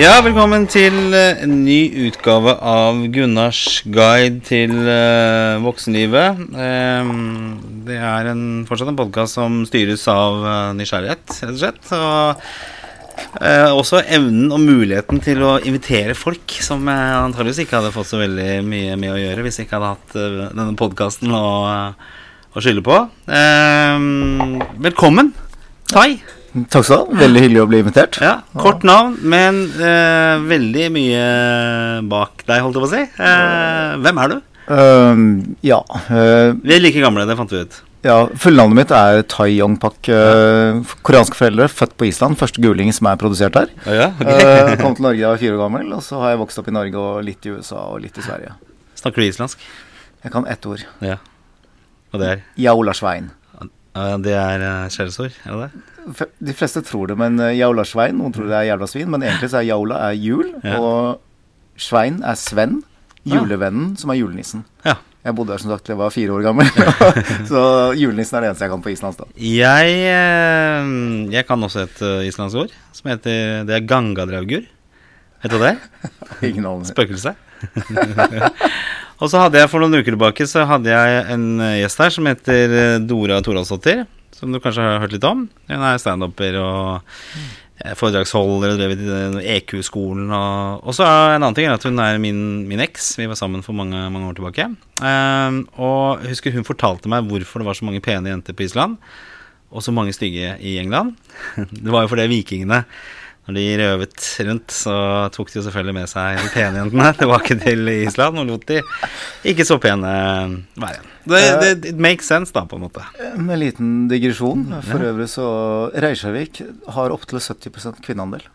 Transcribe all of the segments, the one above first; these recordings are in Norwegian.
Ja, velkommen til eh, en ny utgave av Gunnars guide til eh, voksenlivet. Eh, det er en, fortsatt en podkast som styres av eh, nysgjerrighet, rett og slett. Og også evnen og muligheten til å invitere folk, som jeg antageligvis ikke hadde fått så veldig mye med å gjøre hvis jeg ikke hadde hatt denne podkasten å, å skylde på. Eh, velkommen, Tai. Takk skal du ha. Veldig hyggelig å bli invitert. Ja, Kort navn, men eh, veldig mye bak deg, holdt jeg på å si. Eh, hvem er du? Ehm, ja, uh, Vi er like gamle, det fant vi ut. ja. Fullnavnet mitt er Tai Yongpak. Uh, koreanske foreldre, født på Island. Første guling som er produsert her. ja, Eh, kom til Norge da jeg var fire år gammel, og så har jeg vokst opp i Norge og litt i USA og litt i Sverige. Snakker du islandsk? Jeg kan ett ord. Ja. Og det er? Jaula svein. Eh, det er skjellsord, er det det? De fleste tror det, men uh, jaula svein, noen tror det er jævla svin, men egentlig så er jaula er jul, Ja. og svein er Sven, julevennen, som er julenissen. Ja. Jeg bodde her som sagt til jeg var fire år gammel, så julenissen er det eneste jeg kan på islandsk da. Jeg, eh, jeg kan også et islandsk ord som heter Det er gangadraugur. Vet du det? Ingen aning. Spøkelse. og så hadde jeg for noen uker tilbake Så hadde jeg en eh, gjest her som heter eh, Dora Toralsdottir. Som du kanskje har hørt litt om. Hun er standuper og eh, foredragsholder og drevet i EQ-skolen. Og, og så er en annen ting at hun er min, min eks. Vi var sammen for mange, mange år tilbake. Um, og jeg husker hun fortalte meg hvorfor det var så mange pene jenter på Island. Og så mange stygge i England. Det var jo fordi vikingene når de røvet rundt, så tok de jo selvfølgelig med seg de pene jentene tilbake til Island og lot de ikke så pene være. Det, det, it makes sense, da, på en måte. Med en liten digresjon. For øvrig så Reykjavik har opptil 70 kvinneandel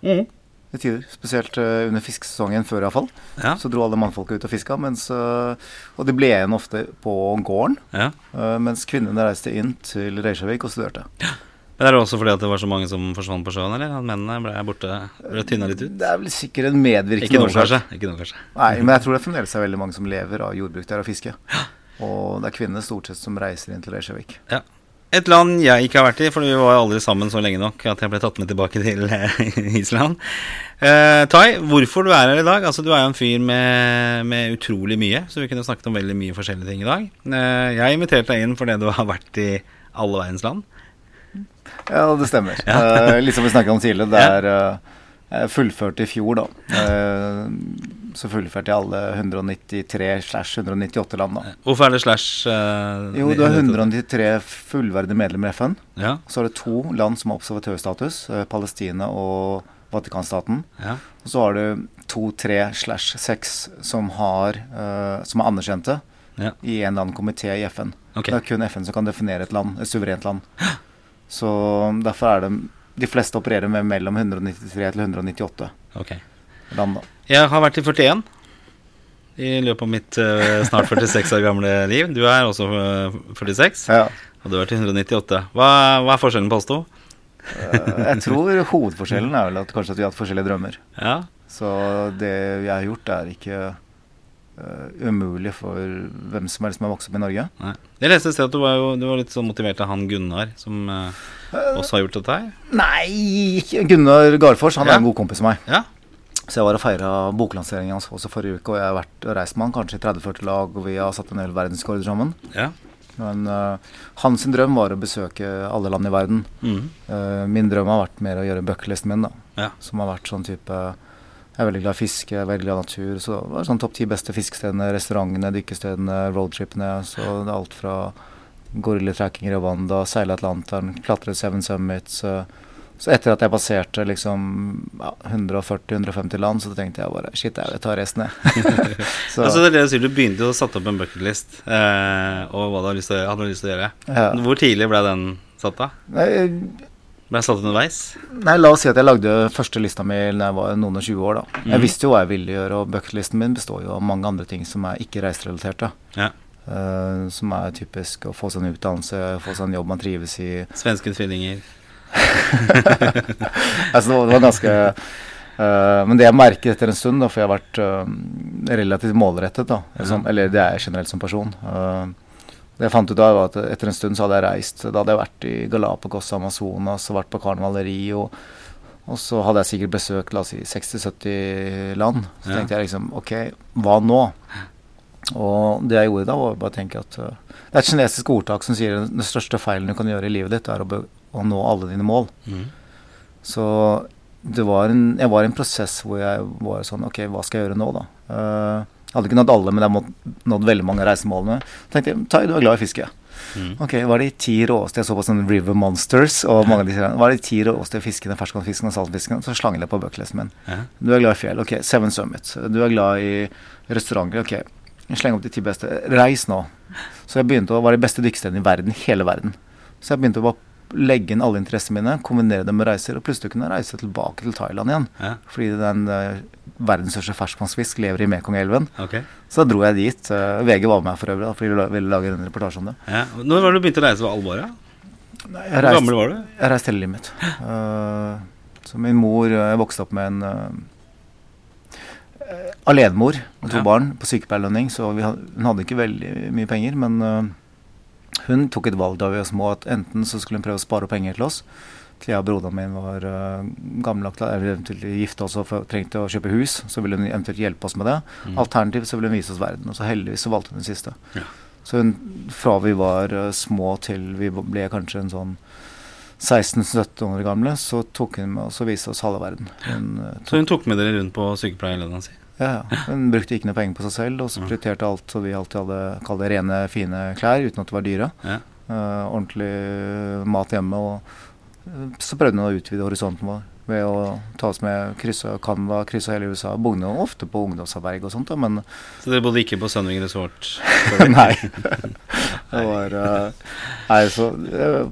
i tider. Spesielt eh, under fiskesesongen før iallfall. Ja, Så dro alle mannfolka ut og fiska, mens eh, Og de ble igjen ofte på gården. ja. eh, mens kvinnene reiste inn til Reykjavik og studerte. Men er det også fordi at det var så mange som forsvant på sjøen, eller? At mennene ble borte, ble tynna litt ut? Det er vel sikkert en medvirkende Ikke nå, årsak. kanskje. Ikke nå, kanskje. Nei, men jeg tror det fremdeles er veldig mange som lever av jordbruk der og fiske. Og det er kvinnene stort sett som reiser inn til Reykjavik. Ja. Et land jeg ikke har vært i, for vi var aldri sammen så lenge nok at jeg ble tatt med tilbake til eh, Island. Uh, Tai, hvorfor du er her i dag? Altså, Du er jo en fyr med, med utrolig mye, så vi kunne snakket om veldig mye forskjellige ting i dag. Uh, jeg inviterte deg inn fordi du har vært i alle verdens land. Ja, det stemmer. Eh, litt som vi snakket om tidligere. Det er eh, jeg fullførte i fjor, da. Eh, så fullførte jeg alle 193 slash 198 land, da. Hvorfor er det slash Uh, Jo, du har 193 fullverdige medlemmer i FN. Ja, Så er det to land som har observatørstatus, Palestina og Vatikanstaten. ja, Og så har du to, tre slash seks som, har, eh, som er anerkjente ja. i en eller annen komité i FN. Okay. Det er kun FN som kan definere et land, et suverent land. Så derfor er det De fleste opererer med mellom 193 til 198 Ok. land, da. Jeg har vært i 41 i løpet av mitt uh, snart 46 år gamle liv. Du er også eh, 46, Ja. og du har vært i 198. Hva, hva er forskjellen på oss to? Eh, Jeg tror hovedforskjellen er vel at kanskje at vi har hatt forskjellige drømmer. Ja, Så det jeg har gjort, er ikke eh, umulig for hvem som helst som har vokst opp i Norge. nei. Jeg leste et sted at du var, jo, du var litt sånn motivert av han Gunnar, som uh, også har gjort dette her. Nei! Gunnar Garfors han Ja. er en god kompis av meg. Ja, Så jeg var og feira boklanseringen hans også forrige uke, og jeg har vært og reist med han kanskje i 30-40 lag, og vi har satt en hel verdensrekord sammen. ja. Men uh, hans drøm var å besøke alle land i verden. Mm. Min drøm har vært mer å gjøre bucketlisten min, da. ja. Som har vært sånn type Jeg er veldig glad i fiske, jeg er veldig glad i natur. Så det var sånn topp ti beste fiskestedene, restaurantene, dykkestedene, roadtripene. Så det er alt fra gorillatrekking i Rwanda, seile Atlanteren, klatre Seven Summits. eh, så etter at jeg passerte liksom ja, 140-150 land, så tenkte jeg bare Shit, jeg tar resten, jeg. så, Altså det er det du sier, du begynte å sette opp en bucketlist, eh, og hva du hadde lyst til å gjøre. Lyst til å gjøre. ja. Hvor tidlig ble den satt da? Nei, Ble jeg satt underveis? Nei, la oss si at jeg lagde første lista mi da jeg var noen og 20 år. da. Jeg Mhm. visste jo hva jeg ville gjøre, og bucketlisten min består jo av mange andre ting som er ikke reiserelaterte. Ja. Uh, som er typisk å få seg en utdannelse, få seg en jobb man trives i. Svenske tvillinger. altså, det var, ganske Uh, Men det jeg merket etter en stund, da, for jeg har vært uh, relativt målrettet, da, eller, som, eller det er jeg generelt som person eh, Det jeg fant ut av, var at etter en stund så hadde jeg reist. Da hadde jeg vært i Galapagos, Amazonas, og vært på karnevaleri og Og så hadde jeg sikkert besøkt la oss si 60-70 land. Så Ja. tenkte jeg liksom OK, hva nå? Og det jeg gjorde da, var bare å tenke at uh, Det er et kinesisk ordtak som sier at den største feilen du kan gjøre i livet ditt, er å, å nå alle dine mål. Mm. Så det var en, jeg var i en prosess hvor jeg var sånn OK, hva skal jeg gjøre nå, da? Uh, jeg hadde ikke nådd alle, men jeg hadde nådd veldig mange av reisemålene. Så tenkte jeg Tai, du er glad i fiske. Mm. Ok, Hva er de ti råeste Jeg så på sånne River Monsters og mange av disse Hva er de ti råeste fiskene, ferskvannsfiskene og saltfiskene? Så slang jeg på bucketlisten min. Ja. Du er glad i fjell. Ok, Seven Summits. Du er glad i restauranter. Ok, sleng opp de ti beste. Reis nå. Så jeg begynte å være de beste dykkestedene i verden. Hele verden. Så jeg begynte å bare legge inn alle interessene mine, kombinere dem med reiser, og plutselig kunne jeg reise tilbake til Thailand igjen. Ja. Fordi den uh, verdens største ferskvannsfisk lever i Mekongelven. Okay. Så da dro jeg dit. Uh, VG var med meg for øvrig, da, fordi de ville lage en reportasje om det. Ja. Når var det du begynte å reise for alvor? Hvor gammel var du? Jeg reiste hele livet mitt. Uh, så min mor eh, Jeg vokste opp med en alenemor med to Ja. barn på sykepleierlønning, så vi had, hun hadde ikke veldig mye penger. Men eh, hun tok et valg da vi var små, at enten så skulle hun prøve å spare penger til oss til jeg og broderen min var uh, gammelagt, eller eventuelt gifte oss og trengte å kjøpe hus, så ville hun eventuelt hjelpe oss med det. Mm. Alternativt så ville hun vise oss verden. Og så heldigvis så valgte hun det siste. Ja. Så hun, fra vi var uh, små til vi ble kanskje en sånn 16-17 år gamle, så tok hun med oss og viste oss halve verden. Hun, eh, Så hun tok med dere rundt på sykepleierlønna si? Ja, ja. hun brukte ikke noe penger på seg selv, og så Ja. prioriterte alt, så vi alltid hadde kall det rene, fine klær uten at det var dyre. Ja. Uh, ordentlig mat hjemme. Og eh, så prøvde hun å utvide horisonten vår ved å ta oss med, krysse Canada, krysse hele USA. Bogne ofte på ungdomsarbeid og sånt, da, men Så dere bodde ikke på Sunwing Resort? Nei. Det var uh, Nei, så eh,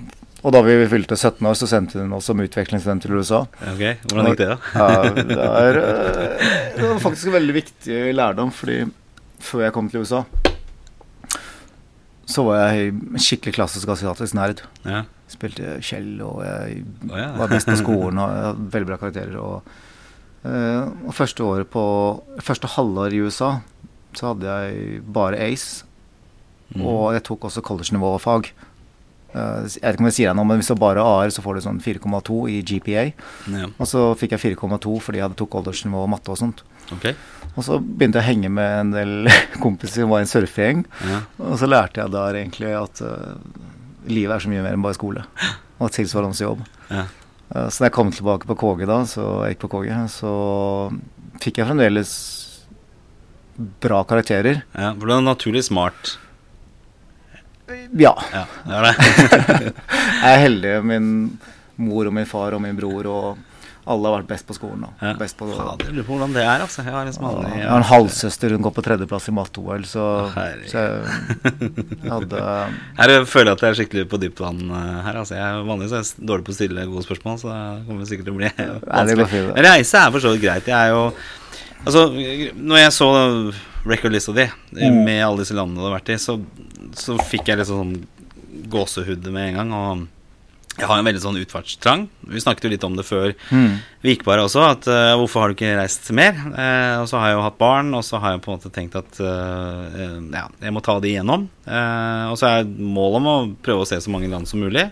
Og da vi fylte 17 år, så sendte hun oss som utvekslingsstudent til USA. Ok, Hvordan gikk det, da? Ja, det, er, eh, det var faktisk en veldig viktig lærdom, fordi før jeg kom til USA, så var jeg skikkelig klassisk asiatisk nerd. Ja. Spilte Kjell, og jeg ja. var best på skolen og jeg hadde veldig bra karakterer. Og, eh, og første året på Første halvår i USA så hadde jeg bare Ace. Mm. Og jeg tok også college-nivå-fag. Eh, jeg vet ikke om jeg sier det nå, men hvis du bare AR, så får du sånn 4,2 i GPA. ja. Og så fikk jeg 4,2 fordi jeg hadde tok aldersnivå og matte og sånt. Okay. Og så begynte jeg å henge med en del kompiser som var i en surfegjeng. Ja. Og så lærte jeg der egentlig at uh, livet er så mye mer enn bare skole. Og tilsvarende jobb. Ja. Uh, så da jeg kom tilbake på KG da, så jeg gikk på KG, så fikk jeg fremdeles bra karakterer. ja. For du er naturlig smart. Ja. Ja, det er det. Jeg er heldig. Min mor og min far og min bror og alle har vært best på skolen. Og Ja. Best på, Fader, lurer på hvordan det er, altså. Jeg har liksom Ja, jeg har en halvsøster, hun går på tredjeplass i matte-OL, så, så jeg, hadde Her føler jeg at jeg er skikkelig på dypt vann eh, her. Altså. Jeg er Vanligvis er jeg dårlig på å stille gode spørsmål, så det kommer sikkert til å bli vanskelig. reise er for så vidt greit. Jeg er jo Altså, når jeg så recordlista di Mm. med alle disse landene du har vært i, så, så fikk jeg litt sånn gåsehud med en gang. Og jeg har en veldig sånn utfartstrang. Vi snakket jo litt om det før Mm. vi gikk bare også, at uh, hvorfor har du ikke reist mer? Uh, og så har jeg jo hatt barn, og så har jeg på en måte tenkt at eh, eh, ja, jeg må ta det igjennom. Eh, og så er målet om å prøve å se så mange land som mulig,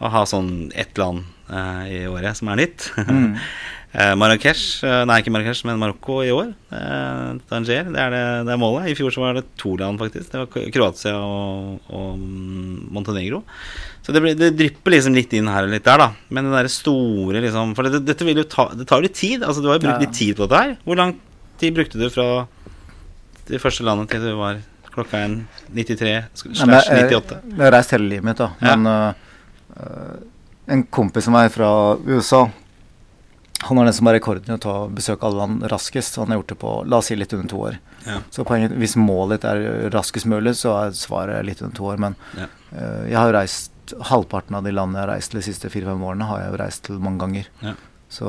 og ha sånn ett land eh, i året som er nytt. Mm. Eh, Marrakech, eh, nei ikke Marrakech, men Marokko i år. Eh, Tanger, det er, det, det er målet. I fjor så var det to land, faktisk. Det var Kroatia og, og mm, Montenegro. Så det, blir- det drypper liksom litt inn her og litt der, da. Men det derre store, liksom For det, dette vil jo ta Det tar jo litt tid. Altså, du har jo brukt litt tid på dette her. Hvor lang tid brukte du fra det første landet til du var klokka er 93 slash 98? Jeg har reist hele livet mitt, da. Men ja. uh, en kompis av meg fra USA Han er den som har rekorden i å ta besøke alle land raskest. Han har gjort det på la oss si litt under to år. Ja. Så poenget, hvis målet er raskest mulig, så er svaret litt under to år. Men Ja. øh, jeg har jo reist Halvparten av de landene jeg har reist til de siste fire-fem årene, har jeg jo reist til mange ganger. Ja. Så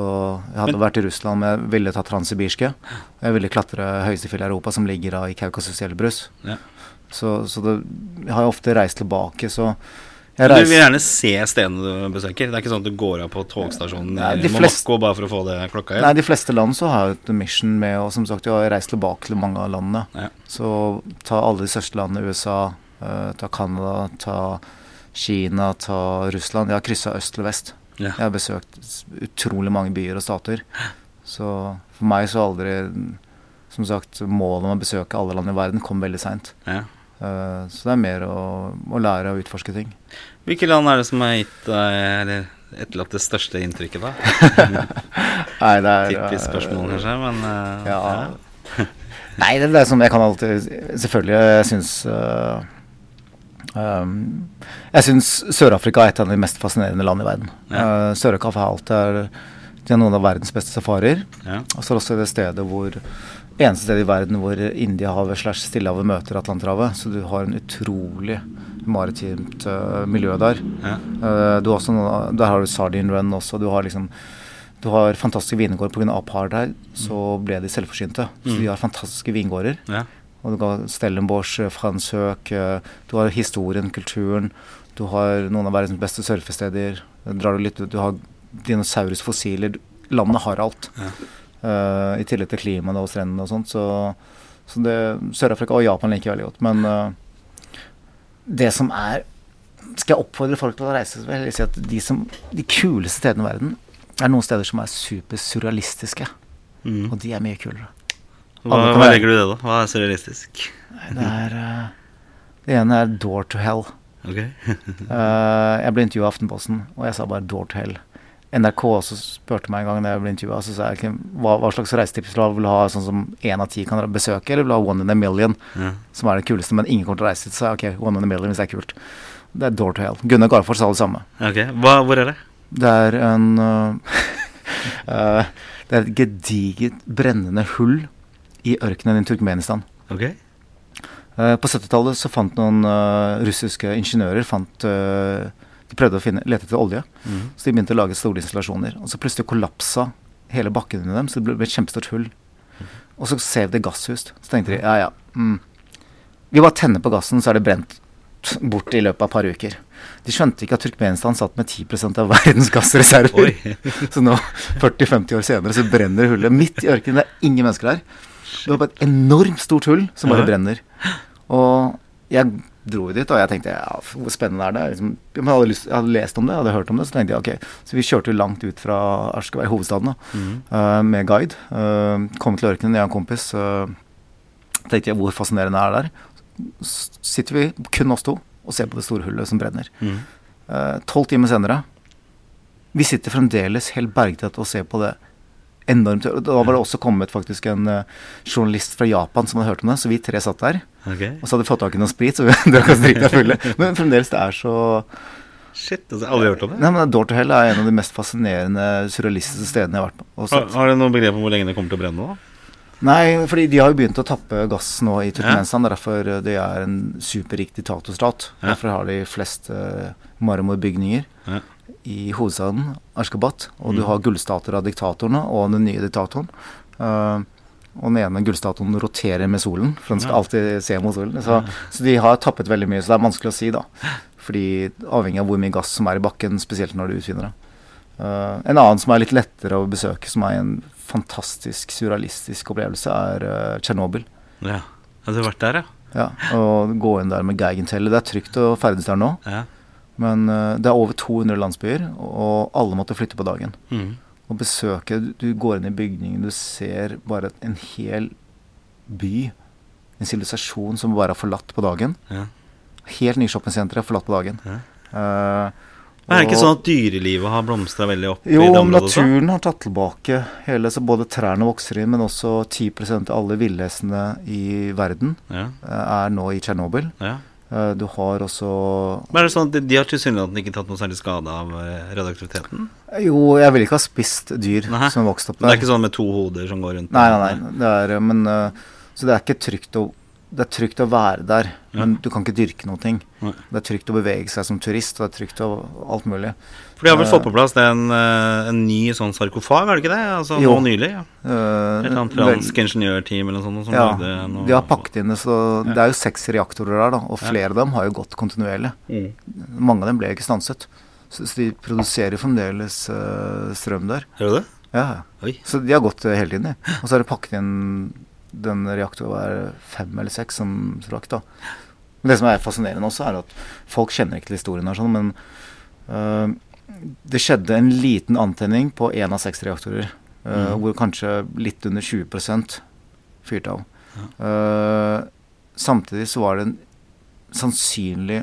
jeg hadde Men- vært i Russland, men jeg ville ta transsibirske. Jeg ville klatre høyeste fjell i Europa, som ligger da i Kaukasus-Elbrus. Ja. Så, så det, jeg har jo ofte reist tilbake, så Du vil gjerne se stedene du besøker. Det er ikke sånn at du går av på togstasjonen Nei, i Monaco bare for å få det klokka Nei, de fleste land så har jeg et mission med Og som sagt, jeg har reist tilbake til mange av landene. Ja. Så ta alle de største landene, USA, uh, ta Canada, ta Kina, ta Russland. Jeg har kryssa øst til vest. Ja. Jeg har besøkt utrolig mange byer og stater. Så for meg så aldri Som sagt, målet om å besøke alle land i verden kom veldig seint. Ja. Eh, så det er mer å, å lære og utforske ting. Hvilke land er det som har gitt deg eller etterlatt det største inntrykket, da? Nei, det er Typisk spørsmål, eh, kanskje, men eh, Ja. Nei, det er det som jeg kan alltid Selvfølgelig, jeg syns uh, um, Jeg syns Sør-Afrika er et av de mest fascinerende land i verden. Ja. Uh, Sør-Afrika har alt er De har noen av verdens beste safarier. ja. Og så er det også det stedet hvor Eneste sted i verden hvor Indiahavet slash Stillehavet møter Atlanterhavet. Så du har en utrolig maritimt uh, miljø der. ja. Uh, du også der har du Sardine Run også. Du har liksom du har fantastiske vingårder. Pga. apartheid så ble de selvforsynte. Så Mm. de har fantastiske vingårder. ja. Og du har Stellenbosch, eh, Frans Høek, eh, du har historien, kulturen. Du har noen av verdens beste surfesteder. Drar du litt ut, du har dinosaurusfossiler. Landet har alt. Ja. Eh, I tillegg til klimaet og strendene og sånt. Så, så det Sør-Afrika og Japan liker jeg veldig godt. Men uh, det som er Skal jeg oppfordre folk til å reise, så vil jeg si at de, som, de kuleste stedene i verden er noen steder som er supersurrealistiske. Mm. Og de er mye kulere. Hva, hva legger du i det, da? Hva er surrealistisk? Det er uh, Det ene er Door to Hell. Okay. Jeg ble intervjua av Aftenposten, og jeg sa bare 'Door to Hell'. NRK også spurte meg en gang da jeg ble intervjua, så sa jeg hva, hva slags reisetips vil du ha? Vil du ha sånn som én av ti kan besøke, eller vil du ha One in a Million, Ja. som er det kuleste, men ingen kommer til å reise dit? Så jeg ok, One in a Million hvis det er kult. Det er Door to Hell. Gunnar Garfors sa det samme. Ok, hva, Hvor er det? Det er en uh, uh, Det er et gediget, brennende hull i ørkenen i Turkmenistan. Ok. Uh, på 70-tallet så fant noen russiske ingeniører fant, De prøvde å finne, lete etter olje, mm. så de begynte å lage store installasjoner. Og så plutselig kollapsa hele bakken under dem, så det ble, et kjempestort hull. Og så sev det gasshus. Så tenkte de ja, ja. Mm. Vi bare tenner på gassen, så er det brent bort i løpet av et par uker. De skjønte ikke at Turkmenistan satt med 10% av verdens gassreserver. Så nå, 40-50 år senere, så brenner hullet midt i ørkenen. Det er ingen mennesker der. Det var bare et enormt stort hull som bare brenner. Og jeg dro vi dit, og jeg tenkte ja, hvor spennende er det? Liksom, jeg, hadde lyst, jeg hadde lest om det, jeg hadde hørt om det, så tenkte jeg ok. Så vi kjørte jo langt ut fra Arskeberg, hovedstaden, da, mm. eh, med guide. Uh, kom til ørkenen, jeg og en kompis. Uh, tenkte jeg hvor fascinerende er det der. Så sitter vi, kun oss to, og ser på det store hullet som brenner. Tolv mm. Timer senere Vi sitter fremdeles helt bergtett og ser på det enormt Da var det også kommet faktisk en eh, journalist fra Japan som hadde hørt om det, så vi tre satt der. Okay. Og så hadde vi fått tak i noe sprit, så vi drakk oss drita fulle. Men fremdeles, det er så Shit, altså, jeg har aldri hørt om det. Nei, men Door to Hell er en av de mest fascinerende surrealistiske stedene jeg har vært på. Har, har du noe begrep om hvor lenge det kommer til å brenne? nå? Nei, fordi de har jo begynt å tappe gass nå i Turkmenistan. Derfor eh, det er en superrik diktatorstat. Ja. Derfor har de flest uh, marmorbygninger Ja. I hovedstaden Ashgabat. Og du Mm. har gullstatuer av diktatorene og den nye diktatoren. Uh, og den ene gullstatuen roterer med solen, for den skal alltid se mot solen. Så, så de har tappet veldig mye, så det er vanskelig å si, da. Fordi avhengig av hvor mye gass som er i bakken, spesielt når du utvinner det. Uh, en annen som er litt lettere å besøke, som er en fantastisk surrealistisk opplevelse, er uh, Tsjernobyl. Ja. Har du vært der, ja? Ja, og gå inn der med Geigentellet. Det er trygt å ferdes der nå, Ja. Men eh, det er over 200 landsbyer, og alle måtte flytte på dagen. Mm. Og besøke du, går inn i bygningen, du ser bare en hel by, en sivilisasjon som bare er forlatt på dagen. ja. Helt nye shoppingsentre er forlatt på dagen. Ja. Uh, Men er det ikke sånn at dyrelivet har blomstra veldig opp Jo, i det området også? naturen har tatt tilbake hele, så både trærne vokser inn, men også 10% av alle villhestene i verden Ja. eh, er nå i Tsjernobyl. ja. Eh, Du har også Men er det sånn at de, har tilsynelatende ikke tatt noe særlig skade av eh, radioaktiviteten? Jo, jeg vil ikke ha spist dyr Nei. som vokste opp Men det er ikke sånn med to hoder som går rundt? Nei, nei, nei. Det er, eh, men, så det er ikke trygt å det er trygt å være der, men du kan ikke dyrke noe. ting. Det er trygt å bevege seg som turist, og det er trygt å alt mulig. For de har vel Eh, fått på plass en, eh, en ny sånn sarkofag, er det ikke det? Altså Jo. nå nylig? Ja. Eh, Et eller annet vel- fransk ingeniørteam eller noe sånt som Ja, noe de har pakket inn det, så Ja. det er jo seks reaktorer der, da, og Ja. flere av dem har jo gått kontinuerlig. Mm. Mange av dem ble ikke stanset. Så, så de produserer fremdeles uh, strøm der. Gjør du det? Ja, Oi. Så de har gått hele tiden, de. Og så har de pakket inn den reaktoren er fem eller seks som rakk. da. Men det som er fascinerende også, er at folk kjenner ikke til historien her, sånn, men uh, det skjedde en liten antenning på én av seks reaktorer. Uh, hvor kanskje litt under 20 fyrte av. Ja. Uh, samtidig så var det en sannsynlig,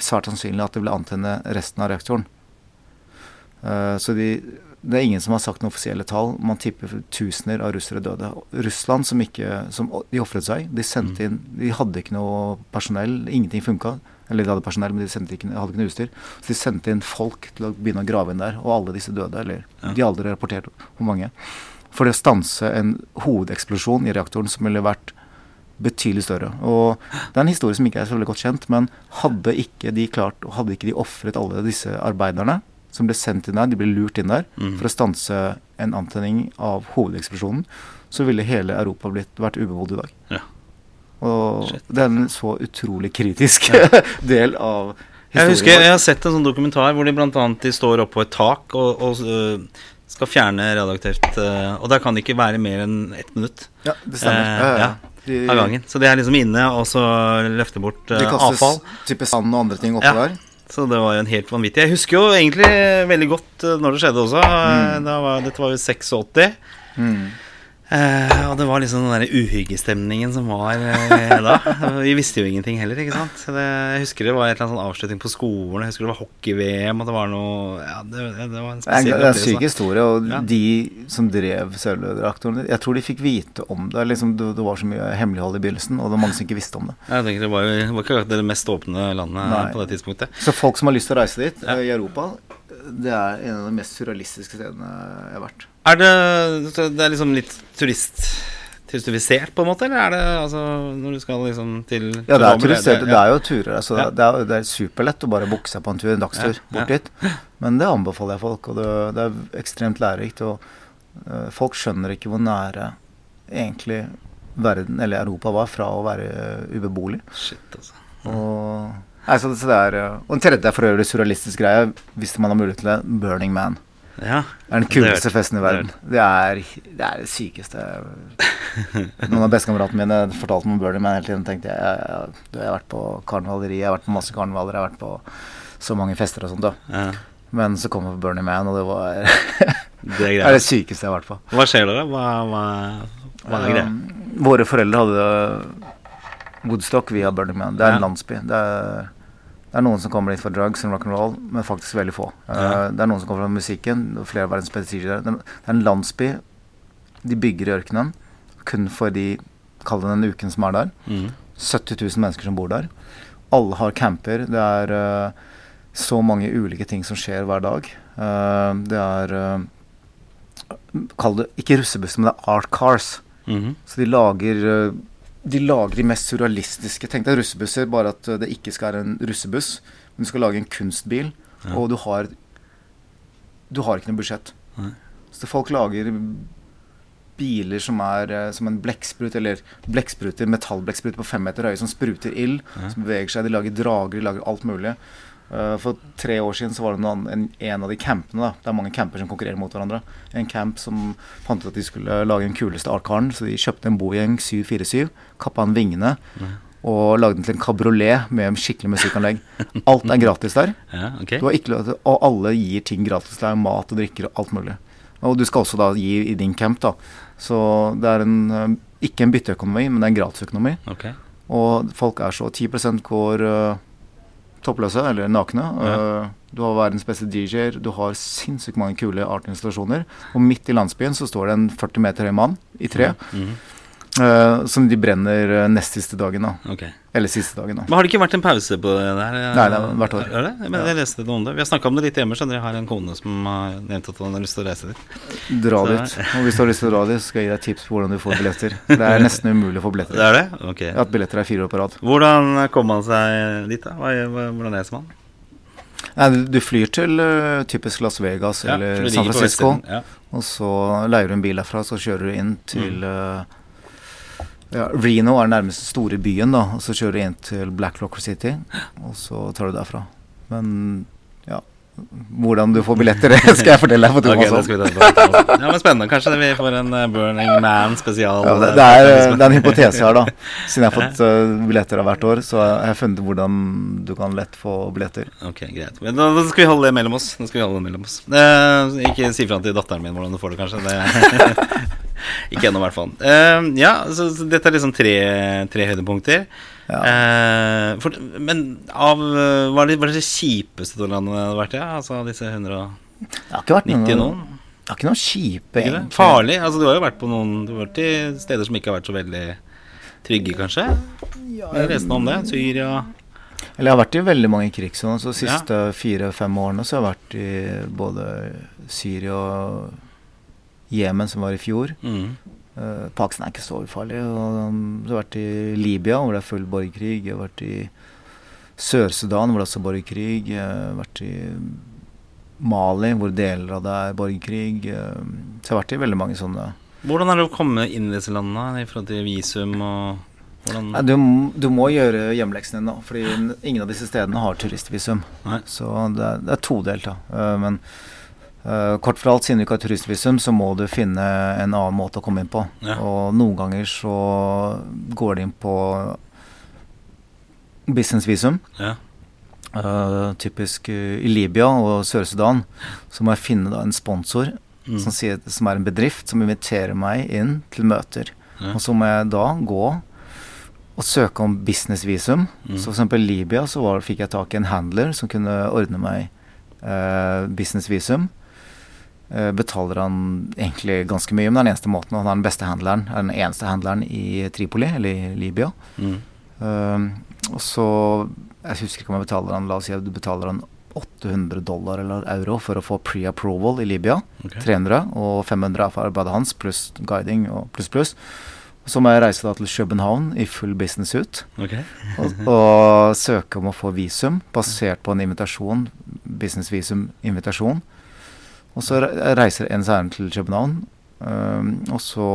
svært sannsynlig at det ble antenne resten av reaktoren. Så de, det er ingen som har sagt noen offisielle tall. Man tipper tusener av russere døde. Russland, som ikke som, De ofret seg. De sendte mm. inn De hadde ikke noe personell. Ingenting funka. Eller de hadde personell, men de ikke, hadde ikke noe utstyr. Så de sendte inn folk til å begynne å grave inn der, og alle disse døde. Eller ja. de har aldri rapportert hvor mange. For det å stanse en hovedeksplosjon i reaktoren som ville vært betydelig større. Og Det er en historie som ikke er så veldig godt kjent, men hadde ikke de klart, hadde ikke de ofret alle disse arbeiderne som ble sendt inn der, de ble lurt inn der mm. for å stanse en antenning av hovedeksplosjonen, så ville hele Europa blitt, vært ubebodd i dag. Ja. Og Shit. det er en så utrolig kritisk del av historien. Jeg husker jeg har sett en sånn dokumentar hvor de bl.a. De står oppå et tak og, og uh, skal fjerne radioaktivt uh, Og der kan det ikke være mer enn ett minutt. Ja, det stemmer. Uh, ja, ja. De, av gangen. Så de er liksom inne og så løfter bort uh, avfall. Type sand og andre ting oppå ja. der. Så det var jo en helt vanvittig. Jeg husker jo egentlig veldig godt når det skjedde også. Mm. Var, dette var jo 86. Mm. Uh, og det var liksom den der uhyggestemningen som var uh, da. Vi visste jo ingenting heller, ikke sant. Det, jeg husker det var annet sånn avslutning på skolen. Jeg husker det var hockey-VM, og det var noe Ja, det, det var en spesiell Det er en syk historie, og ja. de som drev Sørløy-reaktoren Jeg tror de fikk vite om det. Liksom, det. det. var så mye hemmelighold i begynnelsen, og det var mange som ikke visste om det. Jeg tenker Det var jo var ikke det mest åpne landet Nei. på det tidspunktet. Så folk som har lyst til å reise dit, ja. i Europa, det er en av de mest surrealistiske stedene jeg har vært. Er det, det er liksom litt turist turistifisert, på en måte? Eller er det altså når du skal liksom til Ja, det er turistisert. Det, det, er jo turer. Altså, ja. det, er, det, er, superlett å bare booke seg på en tur, en dagstur, ja. bort dit. Men det anbefaler jeg folk, og det, det er ekstremt lærerikt. Og uh, folk skjønner ikke hvor nære egentlig verden, eller Europa, var fra å være ubeboelig. Shit, altså. Og, nei, så, så det er, og en tredje er for øvrig surrealistisk greie, hvis man har mulighet til det, Burning Man. Ja, det er den kuleste festen i verden. Det er det, er det sykeste Noen av bestekameratene mine fortalte meg om Burning Man hele tiden. tenkte jeg, jeg, jeg, jeg har vært på karnevaleri, jeg har vært på masse karnevaler, jeg har vært på så mange fester og sånt. ja. Men så kom jeg på Burning Man, og det var Det er, det sykeste jeg har vært på. Hva skjer da? Hva, hva, hva er greia? Um, våre foreldre hadde Woodstock via Burning Man. Det er en landsby. Det er det er noen som kommer dit for drugs og rock'n'roll, men faktisk veldig få. Ja. Uh, det er noen som kommer fra musikken. Flere verdens beste. Det er en landsby de bygger i ørkenen kun for de Kall det den uken som er der. Mm. 70 000 mennesker som bor der. Alle har camper. Det er uh, så mange ulike ting som skjer hver dag. Uh, det er Kall det ikke russebuss, men det er art cars. Mm -hmm. Så de lager de lager de mest surrealistiske Tenk deg russebusser, bare at det ikke skal være en russebuss. Men du skal lage en kunstbil, ja. og du har Du har ikke noe budsjett. Nei. Så folk lager biler som er eh, som en blekksprut, eller blekkspruter, metallblekkspruter på fem meter høye, som spruter ild, ja. som beveger seg. De lager drager, de lager alt mulig. Uh, for tre år siden så var det noen, en, en, av de campene da, Det er mange camper som konkurrerer mot hverandre. En camp som fant ut at de skulle lage den kuleste artkaren, så de kjøpte en Boeing 747, kappa an vingene og lagde den til en kabriolet med skikkelig musikkanlegg. Alt er gratis der. ja, okay. ikke, og alle gir ting gratis. Det er mat og drikker og alt mulig. Og du skal også da gi i din camp, da. Så det er en, eh, ikke en bytteøkonomi, men det er en gratisøkonomi. Okay. Og folk er så 10 går uh, toppløse, eller nakne. Ja. Uh, du har verdens beste DJ-er, du har sinnssykt mange kule artinstallasjoner. Og midt i landsbyen så står det en 40 meter høy mann i tre. Mm -hmm. Uh, som de brenner uh, nest siste dagen. da okay. Eller siste dagen. da Men Har det ikke vært en pause på det der? Nei, det er hvert år. Er det? Men ja. Jeg leste noe om det Vi har snakka om det litt hjemme. Skjønner Jeg har en kone som har nevnt at han har lyst til å reise dit. Dra så, dit. Og hvis du har lyst til å dra dit, skal jeg gi deg tips på hvordan du får billetter. Det er nesten umulig å få billetter. Det er det? Ok At billetter er fire år på rad. Hvordan kommer man seg dit, da? Hvordan reiser man? Nei, du flyr til uh, typisk Las Vegas ja, eller San Francisco. Ja. Og så leier du en bil derfra, så kjører du inn til uh, ja, Reno er den nærmeste store byen, da. Og så kjører du inn til Black Locker City, og så tar du derfra. Men ja. hvordan du får billetter, det skal jeg fortelle deg på Ok, det Thomas. skal vi på. Ja, men Spennende. Kanskje vi får en eh, Burning Man spesial. Ja, det, det, er, det er en hypotese her, da. Siden jeg har fått eh, billetter av hvert år, så har jeg funnet hvordan du kan lett få billetter. Ok, greit. Men da, da skal vi holde det mellom oss. Da skal vi holde det mellom oss. Eh, ikke si fra til datteren min hvordan du får det, kanskje. Det, ikke ennå, i hvert fall. Uh, ja, så, så dette er liksom tre, tre høydepunkter. Ja. Uh, for, men av eh, Hva er det, hva er det kjipeste landet du har vært? Ja? Altså disse 190 Det har ikke vært noen? det har ikke noe kjipe, egentlig. Farlig? Altså, du har jo vært på noen Du har vært i steder som ikke har vært så veldig trygge, kanskje? Jeg leste noe om det. Syria Eller jeg har vært i veldig mange krigssoner. Så de siste fire-fem årene så har jeg vært i både Syria og Jemen, som var i fjor. mm. Uh, Pakistan er ikke så ufarlig. Og, um, så har vært i Libya, hvor det er full borgerkrig. Jeg har vært i Sør-Sudan, hvor det er også borgerkrig. Jeg har vært i Mali, hvor deler av det er borgerkrig. Uh, Så jeg har vært i veldig mange sånne Hvordan er det å komme inn i disse landene i forhold til visum og hvordan Nei, du, du må gjøre hjemmeleksene dine, fordi ingen av disse stedene har turistvisum. Nei. Så det er, det er todelt, da. Eh, men eh, for alt, siden du ikke har turistvisum, så må du finne en annen måte å komme inn på. Ja. Og noen ganger så går de inn på businessvisum. Ja. Uh, typisk eh, i Libya og Sør-Sudan så må jeg finne da en sponsor Mm. som, sier, som er en bedrift som inviterer meg inn til møter. Ja. Og så må jeg da gå og søke om businessvisum. Mm. Så eksempel i Libya så var, fikk jeg tak i en handler som kunne ordne meg uh, businessvisum. Eh, betaler han egentlig ganske mye, men det er den eneste måten. Han er den beste handleren. Er den eneste handleren i Tripoli, eller i Libya. Mm. Um, og så Jeg husker ikke om jeg betaler han La oss si at du betaler han 800 dollar eller euro for å få pre-approval i Libya. Okay. 300, og 500 er for arbeidet hans, pluss guiding og pluss, pluss. Så må jeg reise da til København i full business suit okay. og, og søke om å få visum basert på en invitasjon, businessvisum-invitasjon. Og så reiser ens ærend til København, um, og så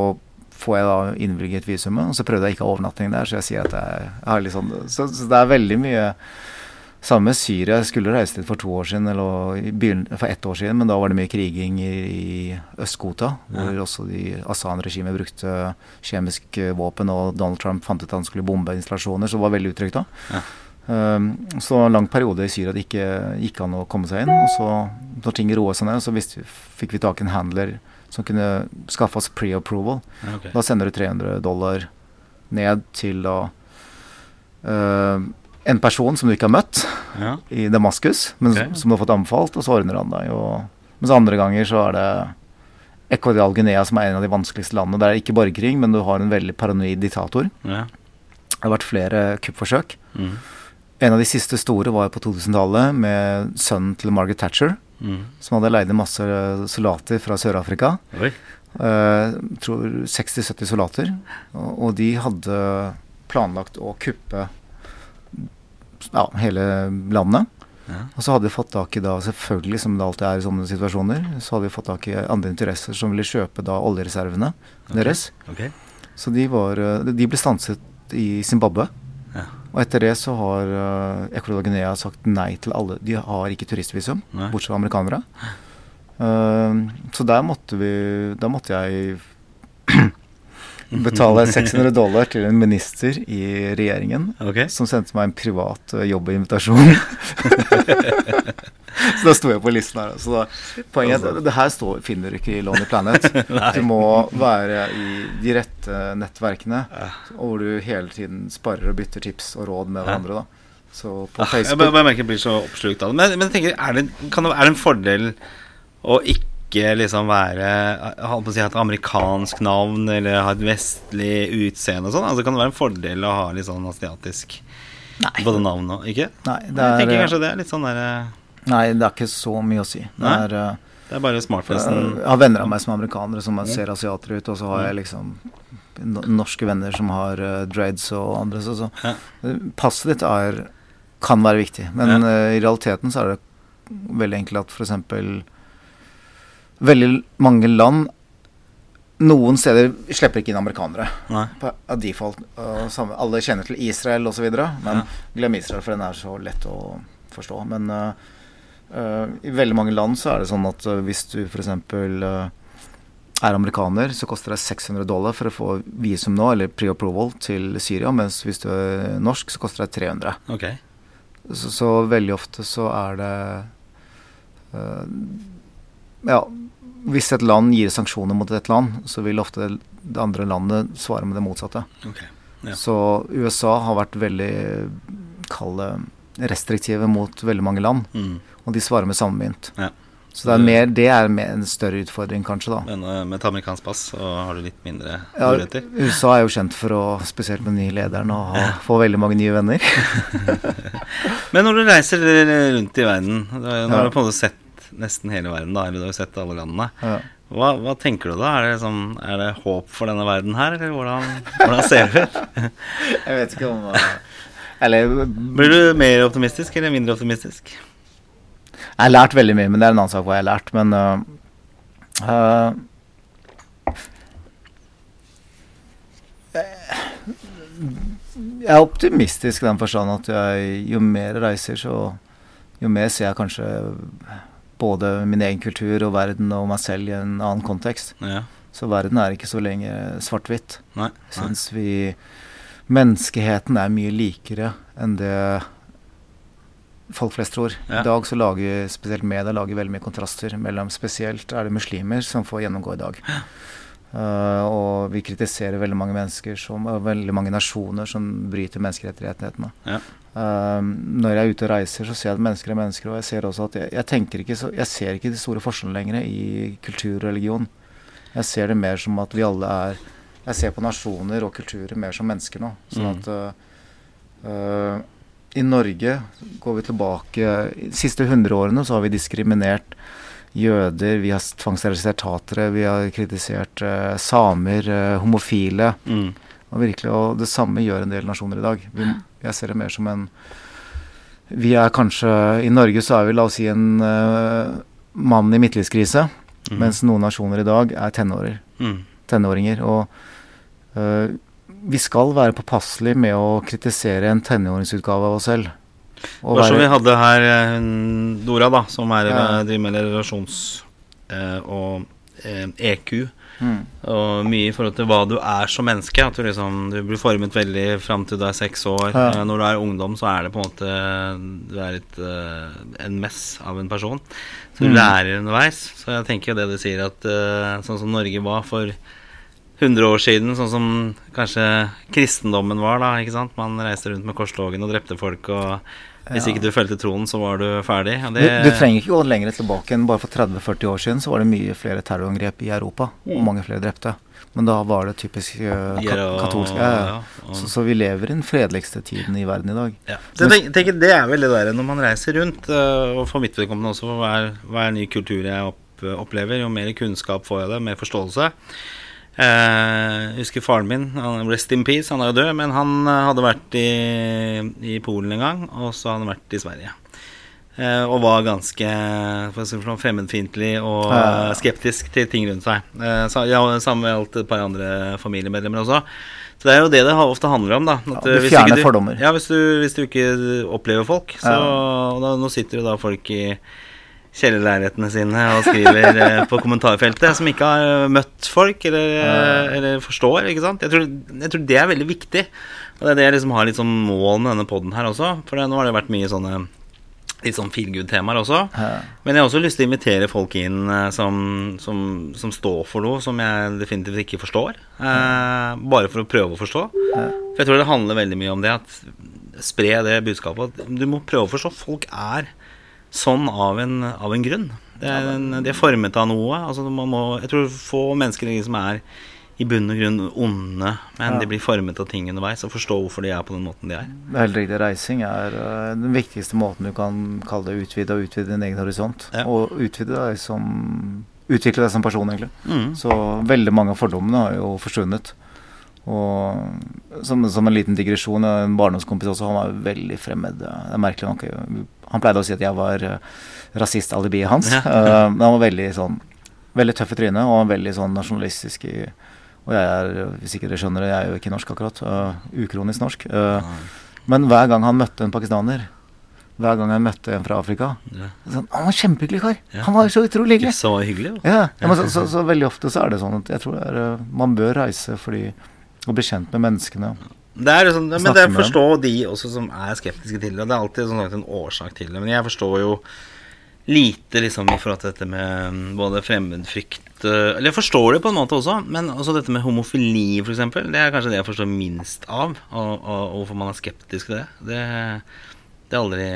får jeg da innvilget visumet. Og så prøvde jeg ikke å ha overnatting der, så jeg sier at jeg, har litt sånn så, så det er veldig mye Samme med Syria. Jeg skulle reise dit for to år siden, eller for ett år siden, men da var det mye kriging i, i Øst-Ghouta, hvor også de Asan-regimet brukte kjemiske våpen, og Donald Trump fant ut at han skulle bombe installasjoner, så det var veldig utrygt da. Ja. Um, så en lang periode i Syria det ikke gikk an å komme seg inn. Og så, når ting roet seg ned, så visste, fikk vi tak i en handler som kunne skaffe oss pre-approval. Okay. Da sender du 300 dollar ned til da uh, en person som du ikke har møtt Ja. i Damaskus, men okay. som du har fått anbefalt, og så ordner han deg. Og, mens andre ganger så er det Equadial Guinea som er en av de vanskeligste landene. Der er det ikke borgerkrig, men du har en veldig paranoid diktator. Ja. Det har vært flere kuppforsøk. Mm. En av de siste store var på 2000-tallet med sønnen til Margaret Thatcher, Mm. som hadde leid masse soldater fra Sør-Afrika. Eh, tror 60-70 soldater. Og, og de hadde planlagt å kuppe ja, hele landet. Ja. Og så hadde vi fått tak i da, selvfølgelig som det alltid er i sånne situasjoner, så hadde vi fått tak i andre interesser som ville kjøpe da oljereservene deres. Okay. Så de, var, eh, de ble stanset i Zimbabwe. Og etter det så har uh, Ecuador Guinea sagt nei til alle. De har ikke turistvisum, Nei. bortsett fra amerikanere. Uh, så der måtte vi Der måtte jeg betale 600 dollar til en minister i regjeringen okay. som sendte meg en privat uh, jobbinvitasjon. så da sto jeg på listen her. Så da, poenget er at det her står, finner du ikke i Lonely Planet. Du må være i de rette nettverkene, hvor du hele tiden sparer og bytter tips og råd med hverandre. da. Så på Ah, Jeg bare, Facebook merker jeg blir så oppslukt av det. Men, men jeg tenker, er det, kan det, er det en fordel å ikke liksom være holdt på å si ha et amerikansk navn eller ha et vestlig utseende og sånn? Altså Kan det være en fordel å ha litt sånn asiatisk både navn og Ikke? Nei, det jeg er, tenker kanskje det er litt sånn derre nei, det er ikke så mye å si. Det er, uh, Det er bare jeg har venner av meg som er amerikanere, som ser asiatere ut, og så har jeg liksom norske venner som har uh, dreads og andre. Så, så. Ja. Uh, Passet ditt er, kan være viktig, men uh, i realiteten så er det veldig enkelt at f.eks. veldig mange land noen steder slipper ikke inn amerikanere Nei. på, default. Og samme, alle kjenner til Israel osv., men Ja. glem Israel, for den er så lett å forstå. Men uh, Uh, I veldig mange land så er det sånn at uh, hvis du f.eks. Uh, er amerikaner, så koster det 600 dollar for å få visum nå, eller pre-approval, til Syria. Mens hvis du er norsk, så koster det 300. Okay. Så, så, veldig ofte så er det uh, Ja, hvis et land gir sanksjoner mot et land, så vil ofte det andre landet svare med det motsatte. Okay. Ja. Så USA har vært veldig kalde restriktive mot veldig mange land. Mm. Og de svarer med samme mynt. Ja. Så det er, mer, det er mer en større utfordring, kanskje. da. Men uh, med et amerikansk pass så har du litt mindre ja. USA er jo kjent for å, spesielt med den nye lederen, å ha, få veldig mange nye venner. Men når du reiser rundt i verden, nå har du på en måte sett nesten hele verden, da, eller du har sett alle landene. Ja. Hva, hva, tenker du da? Er det, liksom, er det, håp for denne verden her, eller hvordan, hvordan ser det ut? Jeg vet ikke om uh, Eller Blir du mer optimistisk eller mindre optimistisk? Jeg har lært veldig mye, men det er en annen sak hva jeg har lært. Men uh, uh, Jeg er optimistisk i den forstand at jeg, jo mer jeg reiser, så jo mer ser jeg kanskje både min egen kultur og verden og meg selv i en annen kontekst. Ja. Så verden er ikke så lenge svart-hvitt. Syns vi Menneskeheten er mye likere enn det folk flest tror. Ja. I dag så lager spesielt media lager veldig mye kontraster mellom Spesielt er det muslimer som får gjennomgå i dag. Uh, og vi kritiserer veldig mange mennesker som, og veldig mange nasjoner som bryter menneskerettighetene. Ja. Uh, når jeg er ute og reiser, så ser jeg at mennesker er mennesker. Og jeg ser også at jeg, jeg, ikke så, jeg ser ikke de store forskjellene lenger i kultur og religion. Jeg ser det mer som at vi alle er Jeg ser på nasjoner og kulturer mer som mennesker nå. Sånn at uh, i Norge går vi tilbake De siste 100 årene så har vi diskriminert jøder, vi har tvangssterilisert tatere, vi har kritisert uh, samer, uh, homofile. Mm. Og, virkelig, og det samme gjør en del nasjoner i dag. Vi, jeg ser det mer som en Vi er kanskje I Norge så er vi, la oss si, en uh, mann i midtlivskrise. Mm. Mens noen nasjoner i dag er tenårer, mm. tenåringer. Og vi skal være påpasselige med å kritisere en tenåringsutgave av oss selv. Og Bare som vi hadde her Dora, da, som er, Ja. driver med relasjons- eh, og eh, EQ. mm. Og mye i forhold til hva du er som menneske. At du liksom Du blir formet veldig fram til du er seks år. Ja. Eh, Når du er ungdom, så er det på en måte Du er litt, eh, en mess av en person. Så du Mm. lærer underveis. Så jeg tenker jo det du sier, at eh, sånn som Norge var for 100 år siden, sånn som kanskje kristendommen var, da, ikke sant. Man reiste rundt med korstogen og drepte folk, og hvis Ja. ikke du fulgte tronen, så var du ferdig. Og Du, det, du trenger ikke gå lenger tilbake enn bare for 30-40 år siden så var det mye flere terrorangrep i Europa, og mange flere drepte. Men da var det typisk uh, ka katolsk. Ja, ja. og- Så, så vi lever i den fredeligste tiden i verden i dag. Ja. Så jeg tenker, Det er veldig det der når man reiser rundt, øh, og for mitt vedkommende også, for hver, hver ny kultur jeg opp, opplever, jo mer kunnskap får jeg det, mer forståelse. Eh, jeg husker faren min, han, rest in peace, han er jo død, men han øh, hadde vært i, i Polen en gang, og så hadde han vært i Sverige. Eh, og var ganske for sånn, fremmedfiendtlig og skeptisk til ting rundt seg. Ja, sa- ja, Samme gjaldt et par andre familiemedlemmer også. Så det er jo det det ofte handler om. da At, Ja, du fjerner fordommer. Ja, hvis du, hvis du ikke opplever folk, så Ja. da, Nå sitter jo da folk i kjellerleilighetene sine og skriver eh, på kommentarfeltet, som ikke har møtt folk eller, eh, eller forstår. ikke sant? Jeg tror, jeg tror det er veldig viktig. Og det er det jeg liksom har litt sånn mål med denne poden her også. For det, nå har det vært mye sånne litt sånn feel good-temaer også. Men jeg har også lyst til å invitere folk inn eh, som, som, som står for noe som jeg definitivt ikke forstår. Eh, bare for å prøve å forstå. For jeg tror det handler veldig mye om det at spre det budskapet at du må prøve å forstå. Folk er sånn av en, av en grunn. Det er en, de er formet av noe. Altså man må, jeg tror få mennesker liksom er i bunn og grunn onde, men Ja. de blir formet av ting underveis og forstår hvorfor de er på den måten de er. Det er helt riktig. Reising er eh, den viktigste måten du kan kalle det utvide og utvide din egen horisont. Ja. Og utvide deg som Utvikle deg som person, egentlig. Mm. Så veldig mange av fordommene har jo forsvunnet. Og som, som en liten digresjon, en barndomskompis også, han var veldig fremmed. Det er merkelig nok. Han pleide å si at jeg var rasistalibiet rasist-alibiet hans. Ja. Eh, men han var veldig sånn Veldig tøff i trynet og veldig sånn nasjonalistisk i Og jeg er, hvis ikke dere skjønner det, jeg er jo ikke norsk akkurat. Uh, ukronisk norsk. Uh, men hver gang han møtte en pakistaner, hver gang jeg møtte en fra Afrika. Ja. Sånn, han var kjempehyggelig kar. Ja. Han var så utrolig hyggelig. Så hyggelig. Ja, ja, men så, så, så veldig ofte så er det sånn at jeg tror det er, eh, man bør reise fordi å bli kjent med menneskene. Det er sånn, men det forstår de også som er skeptiske til det. Det er alltid sånn en årsak til det. Men jeg forstår jo lite liksom i forhold til dette med mm, både fremmedfrykt eh, Eller jeg forstår det på en måte også, men også dette med homofili, f.eks. Det er kanskje det jeg forstår minst av, og, og, og hvorfor man er skeptisk til det. Det, det er aldri,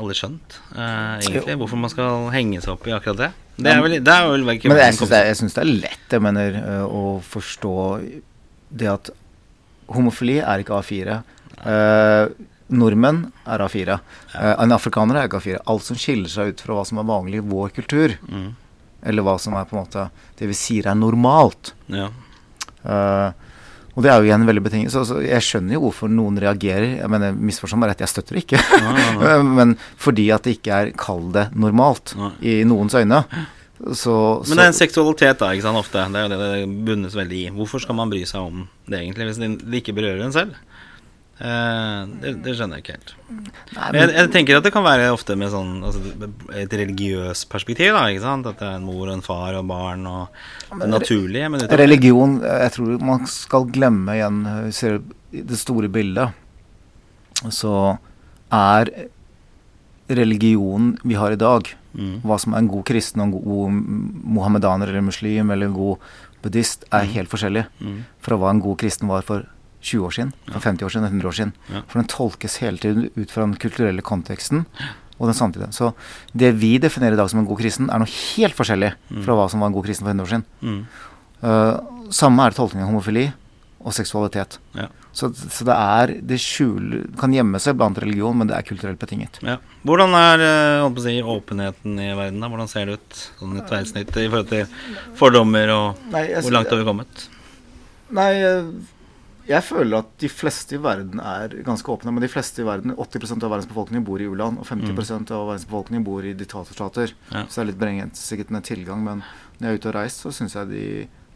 aldri skjønt, uh, egentlig. Hvorfor man skal henge seg opp i akkurat det. Det er vel, det er vel Men jeg syns det, det er lett jeg mener, eh, å forstå det at homofili er ikke A4. Eh, nordmenn er A4. Eh, en afrikaner er ikke A4. Alt som skiller seg ut fra hva som er vanlig i vår kultur, Mm. eller hva som er på en måte det vi sier er normalt. Ja. Eh, og det er jo igjen veldig betinget. Så, så jeg skjønner jo hvorfor noen reagerer. Jeg mener, Misforstå meg rett, jeg støtter det ikke. Nei, nei, nei. Men fordi at det ikke er Kall det normalt i noens øyne. Så, så Men det er en seksualitet, da, ikke sant, ofte. Det er det det bunnes veldig i. Hvorfor skal man bry seg om det, egentlig, hvis det ikke berører en selv? Eh, det, det skjønner jeg ikke helt. Nei, Men jeg, jeg tenker at det kan være ofte med sånn altså, et religiøst perspektiv, da, ikke sant? At det er en mor og en far og barn og det naturlige. Men utenfor... religion Jeg tror man skal glemme igjen Hvis du ser det store bildet, så er religionen vi har i dag, Mm. hva som er en god kristen og en god mohammedaner eller muslim eller en god buddhist, er helt forskjellig Mm. fra hva en god kristen var for 20 år siden, for 50 år siden, 100 år siden. Ja. For den tolkes hele tiden ut fra den kulturelle konteksten og den samtidige. Så det vi definerer i dag som en god kristen, er noe helt forskjellig fra hva som var en god kristen for 100 år siden. Mm. Uh, samme er det tolkningen av homofili og seksualitet. Ja. Så, så det er Det skjuler Kan gjemme seg blant religion, men det er kulturelt betinget. Ja. Hvordan er eh, si, åpenheten i verden? da? Hvordan ser det ut sånn i tverrsnitt i forhold til fordommer og Nei, jeg, hvor langt har vi kommet? Nei, jeg, jeg føler at de fleste i verden er ganske åpne. Men de fleste i verden, 80% av verdens befolkning bor i u-land, og 50% av verdens befolkning bor i diktatorstater. Ja. Så det er litt begrenset med tilgang. Men når jeg er ute og reist, så syns jeg de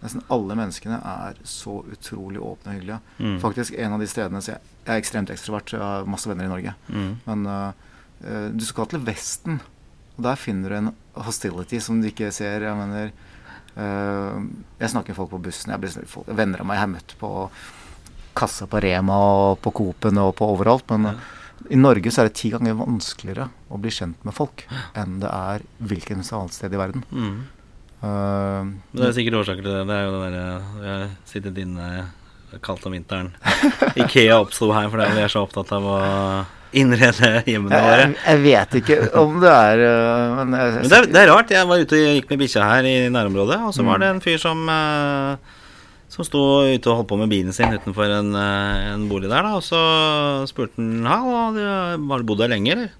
Nesten alle menneskene er så utrolig åpne og hyggelige. Mm. Faktisk en av de stedene så jeg, jeg er ekstremt ekstrovert, jeg har masse venner i Norge. Mm. Men øh, du skal til Vesten, og der finner du en hostility som du ikke ser. Jeg mener uh, Jeg snakker med folk på bussen. Jeg blir, folk, venner av meg jeg har møtt på kassa på Rema og på Coop-en og på overalt. Men øh, i Norge så er det ti ganger vanskeligere å bli kjent med folk enn det er hvilken annet sted i verden. Mm. Øh, Men Det er sikkert årsaker til det. Det er jo det derre Vi har sittet inne kaldt om vinteren. Ikea oppsto her fordi vi er så opptatt av å innrede hjemmene våre. jeg, jeg vet ikke om det er Men, jeg, Men det er, det er rart. Jeg var ute og gikk med bikkja her i nærområdet, og så var det en fyr som eh, som sto ute og holdt på med bilen sin utenfor en, eh, en bolig der, da. Og så spurte han du har du bodd her lenge, eller?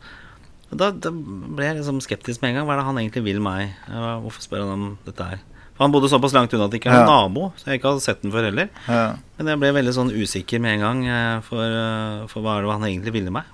Da, da ble jeg liksom skeptisk med en gang. Hva er det han egentlig vil meg? Hvorfor spør han om dette her? For han bodde såpass langt unna at det ikke er Ja. nabo, så jeg ikke hadde sett den før heller. ja. Men jeg ble veldig sånn usikker med en gang eh, for, eh, for hva er det han egentlig ville meg.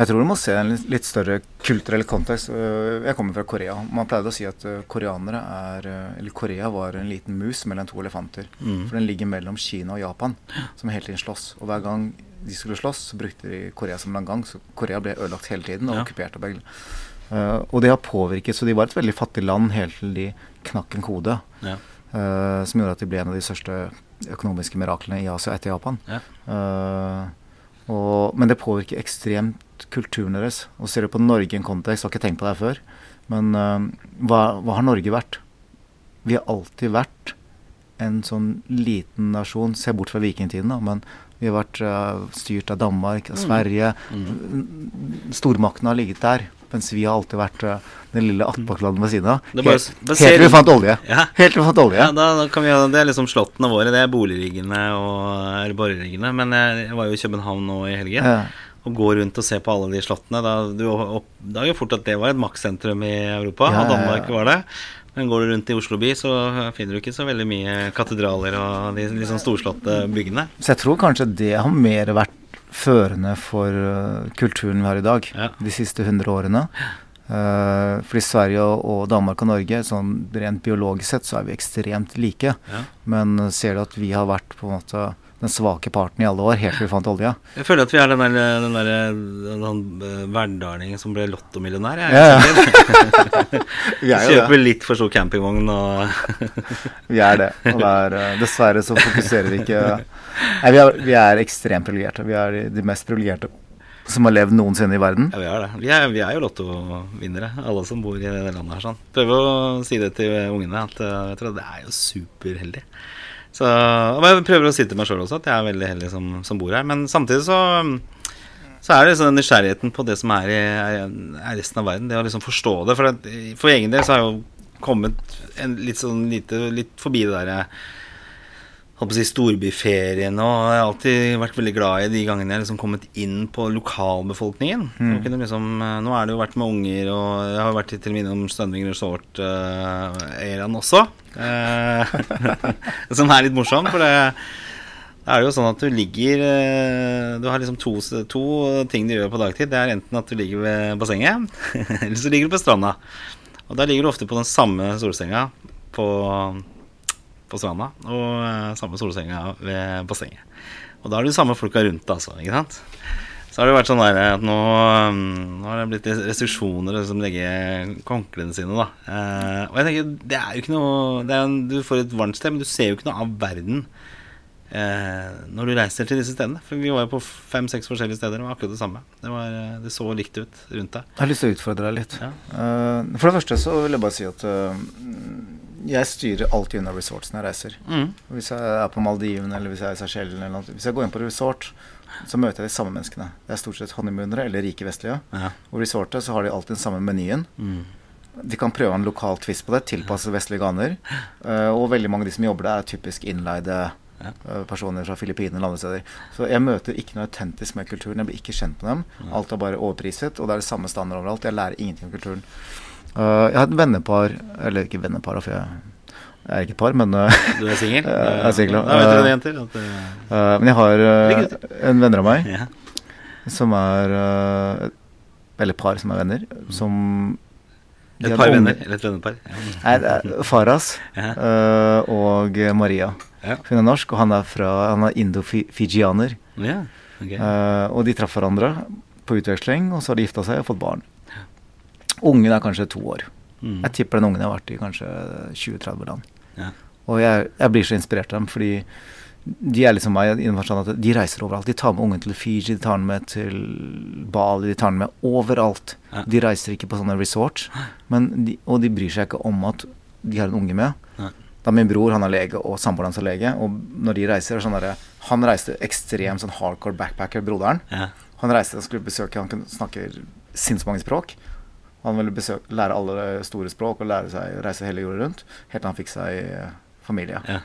Jeg tror du må se en litt, større kulturell kontekst. Øh, Jeg kommer fra Korea. Man pleide å si at koreanere er Eller Korea var en liten mus mellom to elefanter. Mm. For den ligger mellom Kina og Japan, som hele tiden slåss. Og hver gang de skulle slåss, så brukte de Korea som landgang. gang. Så Korea ble ødelagt hele tiden og Ja. okkupert av begge. Uh, og det har påvirket, så de var et veldig fattig land helt til de knakk en kode. Ja. Uh, som gjorde at de ble en av de største økonomiske miraklene i Asia etter Japan. Ja. Uh, og, men det påvirker ekstremt kulturen deres. Og ser du på Norge i en kontekst, har ikke tenkt på det før, men eh, hva, hva har Norge vært? Vi har alltid vært en sånn liten nasjon, se bort fra vikingtiden, da, men vi har vært uh, styrt av Danmark, av Sverige. Stormakten har ligget der, mens vi har alltid vært uh, den lille attpåkladen ved siden av. Bare- Helt, helt til ser- vi fant olje. Ja. Helt til vi fant olje. Ja, da, da kan vi Det er liksom slottene våre. Det er boligriggene og eller. Men jeg, jeg var jo i København nå i helgen. Ja. Og går rundt og ser på alle de slottene. Da du oppdager fort at det var et makssentrum i Europa, og. Danmark var det. Men går du rundt i Oslo by, så finner du ikke så veldig mye katedraler og de liksom storslåtte byggene. Så jeg tror kanskje det har mer vært førende for øh, kulturen vi har i dag Ja. de siste 100 årene. Uh, fordi Sverige og, Danmark og Norge, sånn rent biologisk sett, så er vi ekstremt like. Ja. Men ser du at vi har vært på en måte den svake parten i alle år, helt til vi fant olja. Jeg føler at vi er den der, den der den eh, verdalingen som ble lottomillionær. Jeg, Ja, ja. er Kjøper det. litt for stor campingvogn og Vi er det. Og det er, eh, dessverre så fokuserer vi ikke Nei, vi er, vi er ekstremt privilegerte. Vi er de, mest privilegerte som har levd noensinne i verden. Ja, vi er det. Vi er, vi er jo lottovinnere, alle som bor i det landet her. sånn. Prøver å si det til ungene, at eh, det er jo superheldig. Så, og jeg prøver å si til meg sjøl også at jeg er veldig heldig som, som bor her. Men samtidig så, så er det liksom den nysgjerrigheten på det som er, i, er, resten av verden. Det å liksom forstå det. For, at, for egen del så har jeg jo kommet en, litt sånn lite, litt forbi det derre holdt på å si storbyferien og jeg har alltid vært veldig glad i de gangene jeg har liksom kommet inn på lokalbefolkningen. Mm. Liksom, eh, nå er det jo vært med unger, og jeg har vært til og med innom Stønving Resort-Eiran også. Uh, som er litt morsom, for det, det er jo sånn at du ligger eh, Du har liksom to, to ting du gjør på dagtid. Det er enten at du ligger ved bassenget, eller så ligger du på stranda. Og da ligger du ofte på den samme solsenga på på stranda og eh, samme solsenga ved bassenget. Og da er det de samme folka rundt, altså. ikke sant? Så har det vært sånn der at nå, mm, nå har det blitt restriksjoner som legger håndklærne sine, da. Eh, og jeg tenker, det er jo ikke noe det er, Du får et varmt sted, men du ser jo ikke noe av verden eh, når du reiser til disse stedene. For vi var jo på fem-seks forskjellige steder, det var akkurat det samme. Det, var, eh, det så likt ut rundt deg. Jeg har lyst til å utfordre deg litt. Ja. Uh, for det første så vil jeg bare si at eh, jeg styrer alltid unna resorts når jeg reiser. Mm. Hvis jeg er på Maldivene eller hvis jeg er i Seychellen. Hvis jeg går inn på resort, så møter jeg de samme menneskene. Det er stort sett honeymoonere eller rike vestlige. Ja. Og resortet så har de alltid den samme menyen. Mm. De kan prøve en lokal twist på det, tilpasse vestlige ganer. Eh, og veldig mange av de som jobber der, er typisk innleide eh, personer fra Filippinene eller andre steder. Så jeg møter ikke noe autentisk med kulturen. Jeg blir ikke kjent med dem. Alt er bare overpriset, og det er det samme standard overalt. Jeg lærer ingenting om kulturen. Eh, jeg har et vennepar Eller ikke vennepar, for jeg, jeg er ikke par, men eh, Du er singel? Jeg er singel, ja. Da vet dere det, jenter. At, eh, Men jeg har en venner av meg ja. som er Eller par som er venner, som Et par venner, eller et vennepar. Ja. Faras Ja. og Maria. Hun er norsk, og han er fra Han er indo-fijianer. Ja, ok. Eh, og de traff hverandre på utveksling, og så har de gifta seg og fått barn. Ungen er kanskje to år. Mm. Jeg tipper den ungen har vært i kanskje 20-30 land. Ja. Og jeg, jeg blir så inspirert av dem, fordi de er liksom meg i den forstand at de reiser overalt. De tar med ungen til Fiji, de tar den med til Bali, de tar den med overalt. Ja. De reiser ikke på sånne resorts, men de, og de bryr seg ikke om at de har en unge med. Ja. Da min bror han er lege, og samboeren hans er lege, og når de reiser er sånn der, Han reiste ekstremt sånn hardcore backpacker, broderen. Ja. Han reiste og skulle besøke Han kunne snakke sinnssykt mange språk. Han ville besøke, lære alle store språk og lære seg reise hele jorda rundt. Helt til han fikk seg eh, familie. Ja.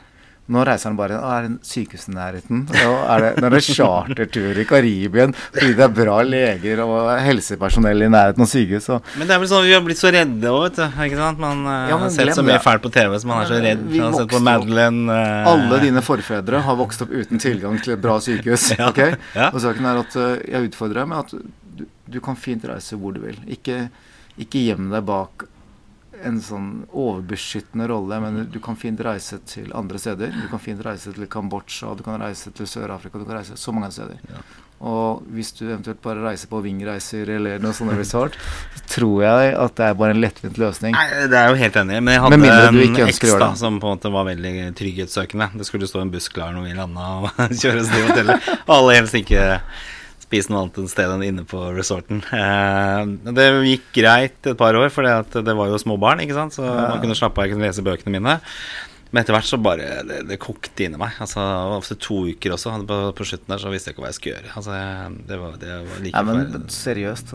Nå reiser han bare Å, er det sykehus i nærheten? Nå er det, er chartertur i Karibien fordi det er bra leger og helsepersonell i nærheten av sykehus. Og Men det er vel sånn vi har blitt så redde òg, vet du. Ikke sant? Man eh, Ja, har sett så mye fælt på TV, så man er så redd. Vi Man har sett på Madeleine eh, alle dine forfedre har vokst opp uten tilgang til et bra sykehus. Ja, ok? ja. Og saken er at jeg utfordrer deg med at du, du kan fint reise hvor du vil. Ikke, ikke gjem deg bak en sånn overbeskyttende rolle, men du kan fint reise til andre steder. Du kan fint reise til Kambodsja, du kan reise til Sør-Afrika, du kan reise så mange steder. Ja. Og hvis du eventuelt bare reiser på Ving-reiser eller noe sånt resort, så tror jeg at det er bare en lettvint løsning. Nei, det er jo helt enig. Men jeg hadde en eks da, som på en måte var veldig trygghetssøkende. Det skulle stå en buss klar når vi landa og kjøre oss til hotellet. Alle helst ikke spise noe annet enn sted enn inne på resorten. Eh, det gikk greit et par år, for det var jo små barn, ikke sant? så man kunne slappe av, jeg kunne lese bøkene mine. Men etter hvert så bare det, det kokte inni meg. Altså, ofte to uker også. På, på slutten der så visste jeg ikke hva jeg skulle gjøre. Altså, det, var, det var like Nei, men for, seriøst.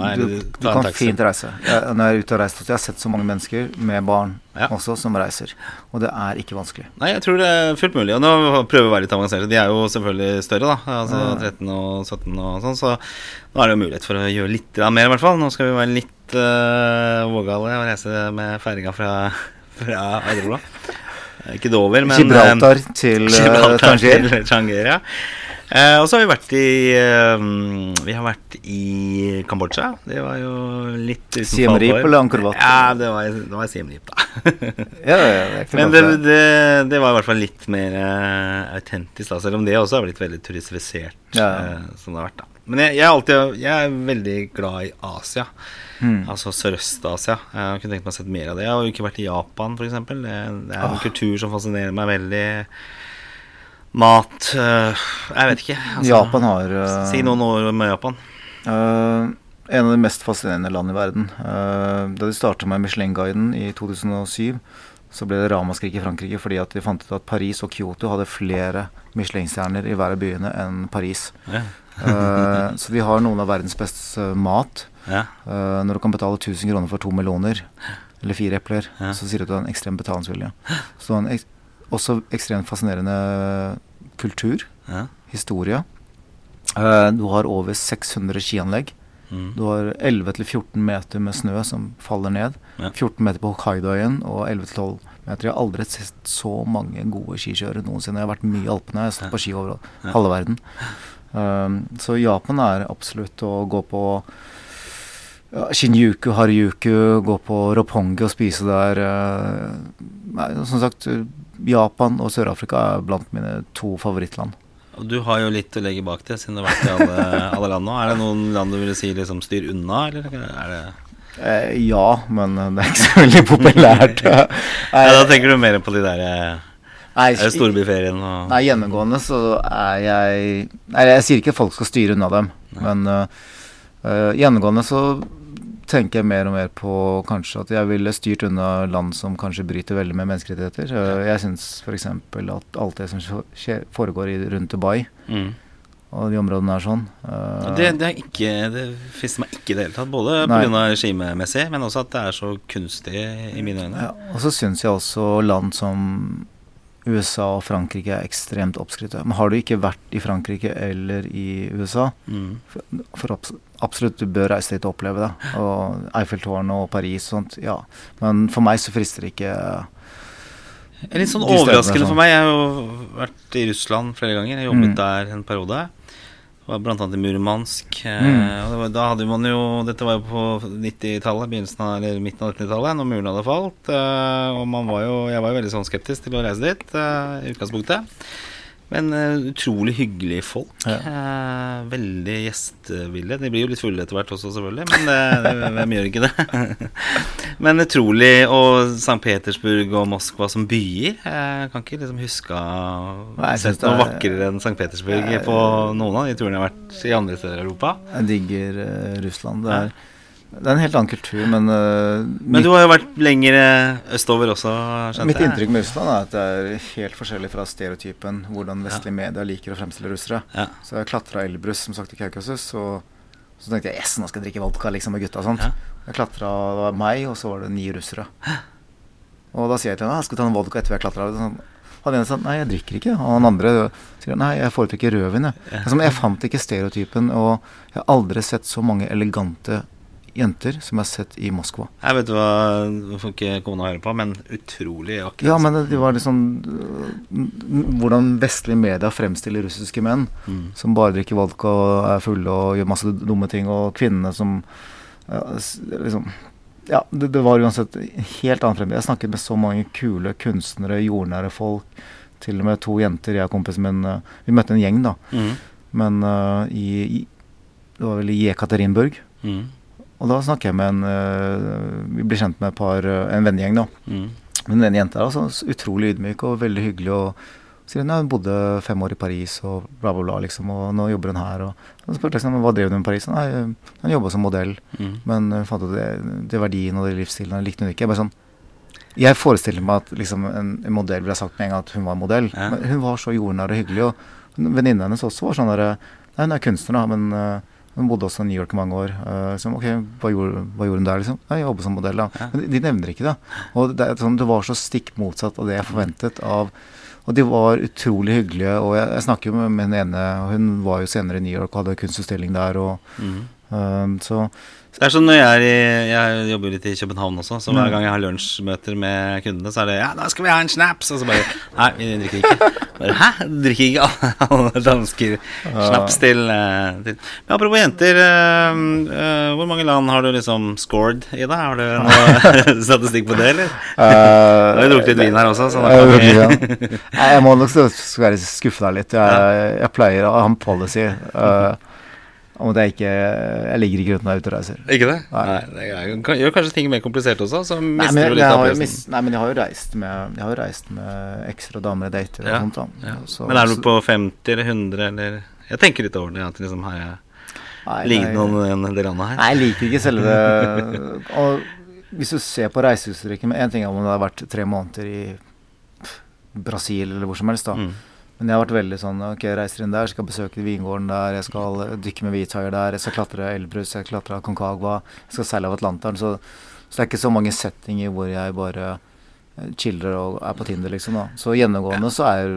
meg, du, du kan fint reise. Jeg, når jeg er ute og reiser, jeg har sett så mange mennesker med barn Ja. også som reiser. Og det er ikke vanskelig. Nei, jeg tror det er fullt mulig. Og nå prøver vi å være litt avanserte. De er jo selvfølgelig større, da. Altså Ja. 13 og 17 og sånn. Så nå er det jo mulighet for å gjøre litt mer, i hvert fall. Nå skal vi være litt uh, vågale og reise med feiringa fra, fra Eiderbro. Eh, Ikke Dover, men Gibraltar til uh, Gibraltar Tanger. til Tanger, ja. Eh, og så har vi vært i eh, Vi har vært i Kambodsja. Det var jo litt utenfor Siem eller Angkor Wat? Ja, det var, det var Siem Reap, da. Ja, ja, det Men det, det. det, var i hvert fall litt mer uh, autentisk, da, selv om det også har blitt veldig turistifisert. Ja. Uh, som det har vært da Men jeg, jeg, alltid, jeg er veldig glad i Asia. Mm. Altså Sørøst-Asia. Jeg kunne tenkt meg å sett mer av det. Jeg har jo ikke vært i Japan, f.eks. Det, det er en Ah. kultur som fascinerer meg veldig. Mat eh, Jeg vet ikke. altså, Japan har eh, Si noen år med Japan. eh, en av de mest fascinerende land i verden. Eh, da de starta med Michelin-guiden i 2007, så ble det ramaskrik i Frankrike fordi at de fant ut at Paris og Kyoto hadde flere Michelin-stjerner i hver av byene enn Paris. Ja. Eh, så de har noen av verdens beste mat. Ja. Eh, når du kan betale 1000 kroner for to meloner eller fire epler, Ja. så sier du at du har en ekstrem betalingsvilje. Så du har en ek også ekstremt fascinerende kultur, Ja. historie. Eh, du har over 600 skianlegg. Mm. Du har 11-14 meter med snø som faller ned. Ja. 14 meter på Hokkaidoøyen og 11-12 meter. Jeg har aldri sett så mange gode skikjørere noensinne. Jeg har vært mye i Alpene. Jeg har stått på ski over halve verden. Um, så Japan er absolutt å gå på ja, Shinjuku, harjuku, gå på Roppongi og spise der. eh, nei, som sagt, Japan og Sør-Afrika er blant mine to favorittland. Og du har jo litt å legge bak deg, siden du har vært i alle, alle land nå. Er det noen land du ville si liksom styr unna, eller er det Eh, ja, men det er ikke så veldig populært. ja, Da tenker du mer på de der eh, Nei, Er det storbyferien og Nei, gjennomgående så er jeg Nei, jeg sier ikke at folk skal styre unna dem, men uh, uh, gjennomgående så tenker jeg mer og mer på kanskje at jeg ville styrt unna land som kanskje bryter veldig med menneskerettigheter. Jeg syns f.eks. at alt det som foregår rundt Dubai mm. og de områdene er sånn uh, Det, det er ikke Det frister meg ikke i det hele tatt. Både pga. regimemessig, men også at det er så kunstig i mine øyne. ja, Og så syns jeg også land som USA og Frankrike er ekstremt oppskrytte. Men har du ikke vært i Frankrike eller i USA, Mm. For, for abs absolutt, du bør reise dit og oppleve det. Og Eiffeltårnet og Paris og sånt, ja. Men for meg så frister det ikke Det Litt sånn De overraskende for meg. Jeg har jo vært i Russland flere ganger. Jeg jobbet Mm. der en periode. Var blant annet i Murmansk. eh, Mm. Det var, da hadde man jo Dette var jo på 90-tallet, begynnelsen av, eller midten av 90-tallet, når muren hadde falt. eh, Og man var jo, jeg var jo veldig sånn skeptisk til å reise dit eh, i utgangspunktet. Men uh, utrolig hyggelige folk. Ja. Uh, veldig gjestevillige. De blir jo litt fulle etter hvert også, selvfølgelig, men det, det, hvem gjør ikke det? men utrolig Og St. Petersburg og Moskva som byer. Jeg kan ikke liksom huske Nei, sett noe er- vakrere enn St. Petersburg jeg, på noen av de turene jeg har vært i andre steder i Europa. Jeg digger uh, Russland. Det er, det er en helt annen kultur, men uh, Men du har jo vært lenger østover også, skjønte mitt jeg. inntrykk med Russland er at det er helt forskjellig fra stereotypen hvordan vestlige medier liker å fremstille russere. Ja. Så jeg klatra Elbrus, som sagt, i Kaukasus, og så tenkte jeg yes, nå skal jeg drikke vodka liksom med gutta og sånt. Ja. Jeg klatra, meg, og så var det ni russere. Og da sier jeg til henne, «Ah, skal vi ta en vodka etter vi har klatra? Sånn, han ene sa nei, jeg drikker ikke. Og han andre sier nei, jeg foretrekker rødvin. Jeg. Ja. Altså, jeg fant ikke stereotypen, og jeg har aldri sett så mange elegante jenter som jeg har sett i Moskva. Jeg vet hva, du får ikke kona høre på, men utrolig akkurat. Ja, men det var liksom øh, Hvordan vestlige media fremstiller russiske menn Mm. som bare drikker vodka og er fulle og gjør masse dumme ting, og kvinnene som ja, liksom Ja, det, det var uansett helt annen fremtid. Jeg snakket med så mange kule kunstnere, jordnære folk. Til og med to jenter, jeg og kompisen min. øh, Vi møtte en gjeng, da. Mm. Men uh, i, i Det var vel i Jekaterinburg. Mm. Og da snakker jeg med en øh, Vi blir kjent med et par, øh, en vennegjeng, da. Mm. Men den jenta er altså utrolig ydmyk og veldig hyggelig. og sier hun hun bodde fem år i Paris og bla, bla, bla, liksom, og nå jobber hun her. Og, så spurte jeg liksom, hva drev hun i Paris? Nei, hun jobba som modell, Mm. men hun fant ut det, det verdien og det livsstilen likte hun ikke. Jeg, bare sånn, jeg forestiller meg at liksom, en, en modell ville ha sagt med en gang at hun var modell, Ja. men hun var så jordnær og hyggelig. Og venninnen hennes også var sånn derre Nei, hun er kunstner, da, men øh, hun bodde også i New York i mange år. Så, ok, hva gjorde, hva gjorde hun der, liksom? Jeg jobber som modell, da. Ja. Men de, de nevner ikke det. Og det, sånn, det var så stikk motsatt av det jeg forventet av Og de var utrolig hyggelige. Og jeg, jeg snakker jo med, med den ene, og hun var jo senere i New York og hadde kunstutstilling der. Og Mm. Um, så Det er sånn når jeg i Jeg jobber litt i København også, så hver gang jeg har lunsjmøter med kundene, så er det Ja, da skal vi ha en snaps! Og så bare Nei, vi drikker ikke. Bare, Hæ? Drikker ikke alle dansker snaps til, eh, til Men apropos jenter, uh, uh, hvor mange land har du liksom scored i, da? Har du noe statistikk på det, eller? uh, Du har jo drukket litt vin her også, så Jeg, vi ja. Jeg må nok være skuffe deg litt. Jeg, jeg pleier å ha en policy uh, om at jeg ikke Jeg ligger ikke rundt når jeg er ute og reiser. Ikke det? Nei. Nei. det kan, gjør kanskje ting mer komplisert også, så Nei men, du jeg, litt av har jo nei, men jeg har jo reist med Jeg har reist med ekstra damer og dater og Ja, sånt. da Ja. Så- Men er du på 50 eller 100, eller Jeg tenker litt over det, at liksom har jeg Nei, lignet noen en del andre her. Nei, jeg liker ikke selve Og hvis du ser på reisehistorikken med Én ting er om det har vært tre måneder i Brasil eller hvor som helst, da. Mm. Men jeg har vært veldig sånn Ok, jeg reiser inn der, skal besøke vingården der, jeg skal dykke med hvithaier der, jeg skal klatre Elbrus, jeg skal klatre Concagua, jeg skal seile av Atlanteren. Så, så det er ikke så mange settinger hvor jeg bare eh, chiller og er på Tinder, liksom. da Så gjennomgående så er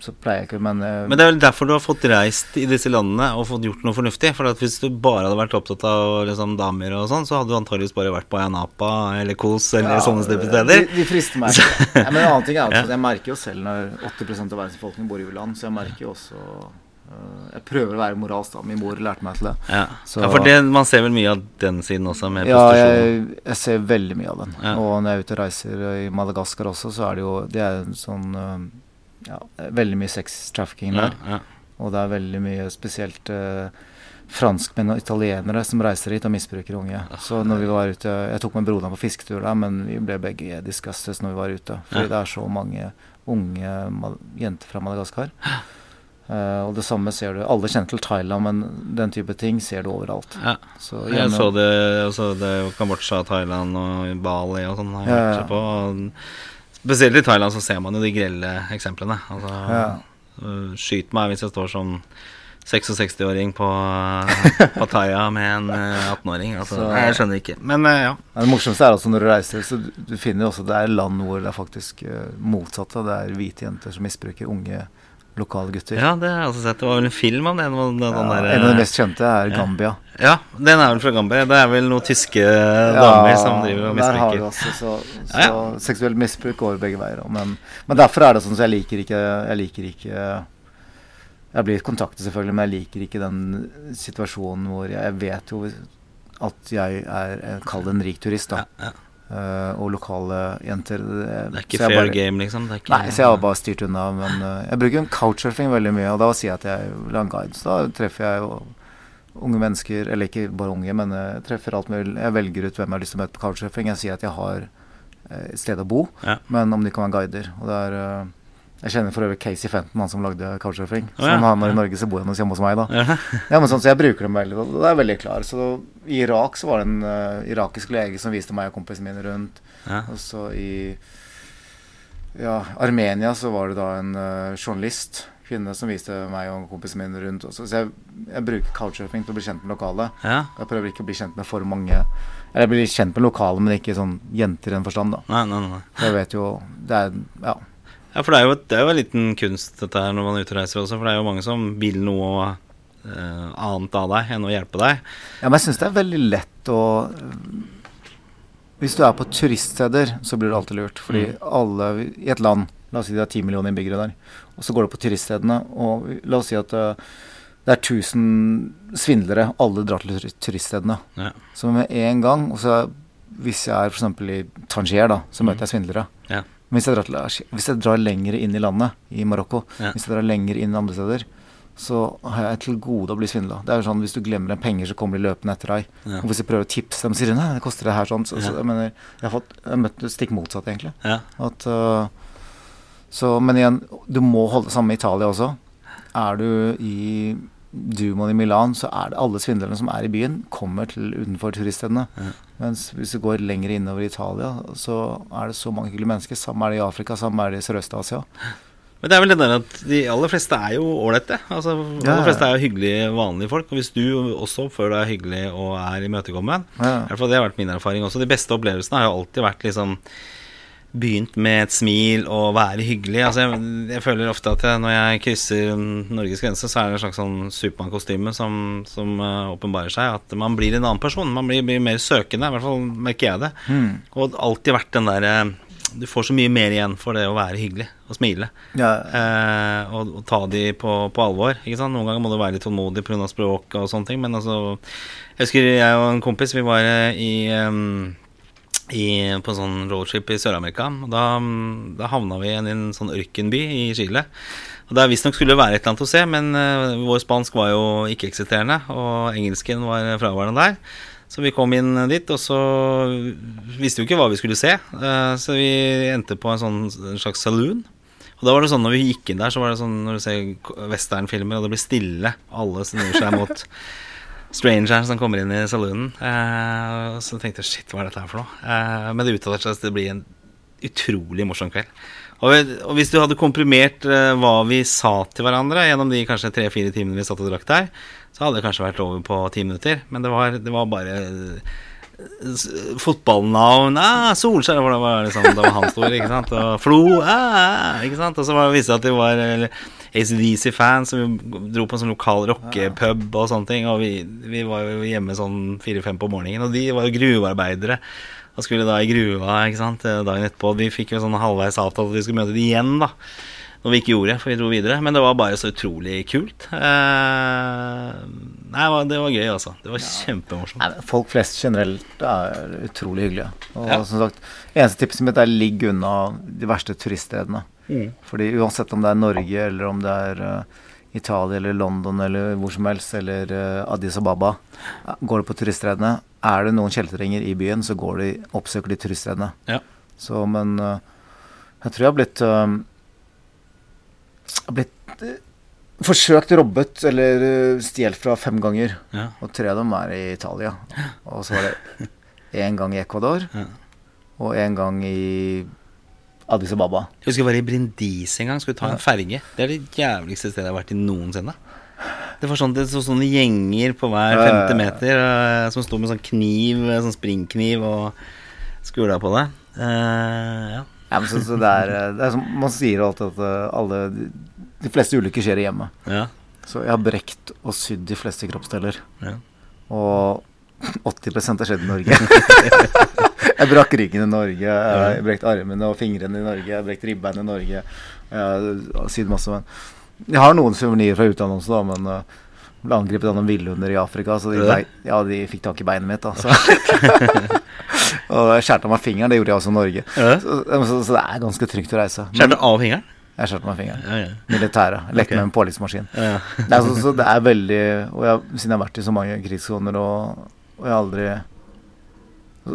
Så pleier jeg ikke, men, uh, Men det er vel derfor du har fått reist i disse landene og fått gjort noe fornuftig. For at hvis du bare hadde vært opptatt av liksom, damer og sånn, så hadde du antageligvis bare vært på Ayanapa eller Kos eller Ja, sånne steder. De, de frister meg. Ja, men en annen ting er at at jeg merker jo selv når 80 av verdens befolkning bor i u-land, så jeg merker jo også øh, Jeg prøver å være moralsk, da. Min mor lærte meg til det. Ja. Så- ja, for det, man ser vel mye av den siden også, med Ja, jeg, jeg ser veldig mye av den. Ja. Og når jeg er ute og reiser i Madagaskar også, så er det jo Det er en sånn øh, Ja, veldig mye sex-trafficking der. ja. Og det er veldig mye spesielt øh, franskmenn og italienere som reiser hit og misbruker unge. Så når vi var ute Jeg tok med broderen på fisketur der, men vi ble begge disgusted når vi var ute. Fordi Ja. det er så mange unge jenter fra Madagaskar. Uh, og det samme ser du Alle kjenner til Thailand, men den type ting ser du overalt. ja. Så Jeg så det også det er Kambodsja, Thailand og Bali og sånn. Ja, ja. Spesielt i Thailand så ser man jo de grelle eksemplene. Altså, Ja. øh, Skyt meg hvis jeg står som 66-åring på Pattaya med en øh, 18-åring. Altså, Så- jeg skjønner ikke. Men øh, ja. Det morsomste er altså når du reiser, så du, finner jo også det er land hvor det er faktisk motsatt. Det er hvite jenter som misbruker unge lokale gutter. ja, det har jeg også sett. Det var vel en film om det. Den, den Ja, der, en av de mest kjente er. Gambia. Ja, den er vel fra Gambia. Det er vel noen tyske damer som driver og der har misbruker. også så, så Ja, ja. seksuelt misbruk går begge veier. Men, men derfor er det sånn så jeg liker ikke Jeg liker ikke Jeg blir kontaktet selvfølgelig, men jeg liker ikke den situasjonen hvor jeg, jeg vet jo at jeg er eh, Kall det en rik turist, da. Ja, ja. Eh, og lokale jenter. Det er ikke fair bare- game, liksom. Det ikke, Nei, så jeg har bare styrt unna. Men eh, jeg bruker jo couchsurfing veldig mye, og da sier jeg at jeg vil ha en guide. Så da treffer jeg jo unge mennesker, eller ikke bare unge, men eh, jeg treffer alt mulig. Jeg velger ut hvem jeg har lyst til å møte på couchsurfing. Jeg sier at jeg har eh, et sted å bo, Ja. men om de kan være guider. Og det er eh, Jeg kjenner for øvrig Casey Fenton, han som lagde couchsurfing. Så han er i Norge, så bor han hos- hjemme hos meg, da. Ja. Men sånn, så jeg bruker dem veldig, og det er veldig klar. Så i Irak så var det en uh, irakisk lege som viste meg og kompisene mine rundt. Ja. Og så i ja, Armenia så var det da en uh, journalist, kvinne, som viste meg og kompisene mine rundt også. Så jeg, jeg bruker couchsurfing til å bli kjent med lokale. ja. Jeg prøver ikke å bli kjent med for mange Eller jeg blir kjent med lokale, men ikke sånn jenter i den forstand, da. Nei, nei, nei. Jeg vet jo Det er Ja. Ja, for det er jo, det er jo en liten kunst dette her når man er ute og reiser også, for det er jo mange som vil noe uh, annet av deg enn å hjelpe deg. Ja, men jeg syns det er veldig lett å Hvis du er på turiststeder, så blir det alltid lurt. Fordi alle i et land La oss si det er ti millioner innbyggere der. Og så går du på turiststedene, og la oss si at uh, det er 1000 svindlere. Alle drar til turiststedene. Ja. Så med en gang og så Hvis jeg er f.eks. i Tangier, da, så møter jeg svindlere. Ja. Men hvis jeg, drar til, hvis jeg drar lenger inn i landet, i Marokko, Ja. hvis jeg drar lenger inn andre steder, så har jeg til gode å bli svindla. Det er jo sånn hvis du glemmer en penger, så kommer de løpende etter deg. Ja. Og hvis du prøver å tipse dem, sier de nei, det koster det her sånn. Så, så jeg mener, jeg har fått jeg har møtt det stikk motsatt, egentlig. Ja. At, uh, så, men igjen, du må holde det samme i Italia også. Er du i Dumoen i Milan, så er det alle svindlerne som er i byen, kommer til utenfor turiststedene. Ja. Mens hvis du går lenger innover i Italia, så er det så mange hyggelige mennesker. Samme er det i Afrika, samme er det i Sørøst-Asia. Men det er vel det der at de aller fleste er jo ålreite. Altså, de aller fleste er jo hyggelige, vanlige folk. Og hvis du også oppfører deg hyggelig og er imøtekommen Ja. i hvert fall Det har vært min erfaring også. De beste opplevelsene har jo alltid vært liksom begynt med et smil og være hyggelig. Altså, jeg, jeg føler ofte at jeg, når jeg krysser Norges grense, så er det en slags sånn Supermann-kostyme som, som uh, åpenbarer seg. At man blir en annen person. Man blir, blir mer søkende. I hvert fall merker jeg det. Mm. Og alltid vært den derre Du får så mye mer igjen for det å være hyggelig og smile. Ja, Eh, og, og ta de på, på alvor. Noen ganger må du være litt tålmodig pga. språk og sånne ting. Men altså Jeg husker jeg og en kompis Vi var eh, i, em, i på en sånn roadship i Sør-Amerika. Da, da havna vi i en, en sånn ørkenby i Chile. Og Der visstnok skulle det være et eller annet å se, men uh, vår spansk var jo ikke-eksisterende. Og engelsken var fraværende der. Så vi kom inn dit, og så visste vi jo ikke hva vi skulle se. Uh, så vi endte på en sånn en slags saloon. Og da var det sånn når vi gikk inn der, så var det sånn når du ser westernfilmer, og det blir stille, alle snur seg mot strangeren som kommer inn i saloonen. Eh, så tenkte jeg shit, hva er dette her for noe? Eh, men det uttaler seg at det blir en utrolig morsom kveld. Og, og hvis du hadde komprimert eh, hva vi sa til hverandre gjennom de kanskje tre-fire timene vi satt og drakk der, så hadde det kanskje vært over på ti minutter. Men det var, det var bare eh, fotballnavn ah, Solskjær var det var liksom, det var han store, ikke sant? Og Flo ah, ikke sant? Og så var det viste det at de var eller, ACDC-fans som dro på en sånn lokal rockepub og sånne ting. Og vi, vi var jo hjemme sånn fire-fem på morgenen, og de var jo gruvearbeidere. Og skulle da i gruva ikke sant, dagen etterpå. Vi fikk jo sånn halvveis avtale at vi skulle møte dem igjen, da. Noe vi ikke gjorde, for vi dro videre. Men det var bare så utrolig kult. Eh, nei, det var- det var gøy, altså. Det var kjempemorsomt. Nei, Folk flest generelt er utrolig hyggelige. Og Ja. som sagt, eneste tipset mitt er ligg unna de verste turiststedene. Mm. Fordi uansett om det er Norge, eller om det er uh, Italia eller London eller hvor som helst, eller uh, Addis Ababa, går du på turistredene. er det noen kjeltringer i byen, så går de, oppsøker de turistredene. Ja. Så, men uh, jeg tror jeg har blitt eh, har blitt eh, forsøkt robbet eller stjålet fra fem ganger. Ja. Og tre av dem er i Italia. Og så var det én gang i Ecuador, Ja. og én gang i Addis Ababa. Jeg husker jeg var i Brindis en gang. Skulle ta en ferge. Det er det jævligste stedet jeg har vært i noensinne. Det var sånn, det så sånne gjenger på hver femte meter eh, som sto med sånn kniv, eh, sånn springkniv, og skula på det. Uh, ja. Ja, men så, så det, er, det er som man sier alltid at alle de, de fleste ulykker skjer i hjemmet. ja. Så jeg har brekt og sydd de fleste kroppsdeler. ja. Og 80 har skjedd i Norge. jeg brakk ryggen i Norge, jeg brekte armene og fingrene i Norge, jeg brekte brekt ribbein i Norge. Jeg sydd masse. Men jeg har noen suvenirer fra utlandet også, da, men uh, ble angrepet av noen villhunder i Afrika, så de, ja, de fikk tak i beinet mitt. Da, så. og jeg skjærte av meg fingeren, det gjorde jeg også i Norge. Så, så, så det er ganske trygt å reise. Skjærte av fingeren? jeg skjærte meg fingeren. Ja, ja. Militære. Lekte okay. med en påleggsmaskin. ja. Det er, så, så det er veldig Og jeg, siden jeg har vært i så mange krigssoner, og, og jeg har aldri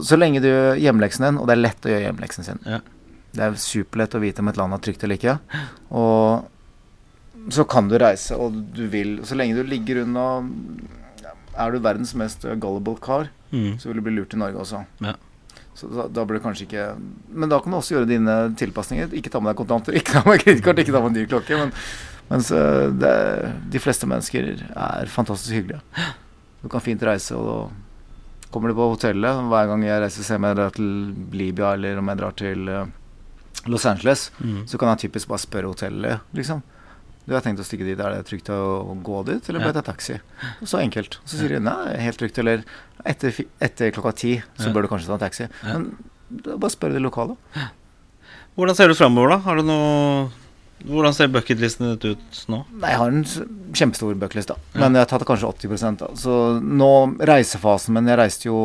så, lenge du gjør hjemmeleksen din, og det er lett å gjøre hjemmeleksen sin Ja. Det er superlett å vite om et land er trygt eller ikke. Og så kan du reise, og du vil Så lenge du ligger unna Er du verdens mest gullible car, Mm. så vil du bli lurt i Norge også. Ja. Så da, da blir det kanskje ikke Men da kan du også gjøre dine tilpasninger. Ikke ta med deg kontanter, ikke ta med kredittkort, ikke ta med en dyr klokke. Men, mens det, de fleste mennesker er fantastisk hyggelige. Du kan fint reise, og kommer du på hotellet. Hver gang jeg reiser, se om jeg drar til Libya eller om jeg drar til eh, Los Angeles, Mm. så kan jeg typisk bare spørre hotellet, liksom. Du har tenkt å stikke dit, er det trygt å gå dit, eller bør jeg ta taxi? Så enkelt. Så sier de nei, helt trygt, eller etter, etter klokka ti, så bør du kanskje ta en taxi. Men bare spør de lokale. Hvordan ser du framover, da? Har du noe Hvordan ser bucketlisten ditt ut nå? Jeg har en kjempestor bucketlist, da. Men jeg har tatt kanskje 80 da. Så nå reisefasen men Jeg reiste jo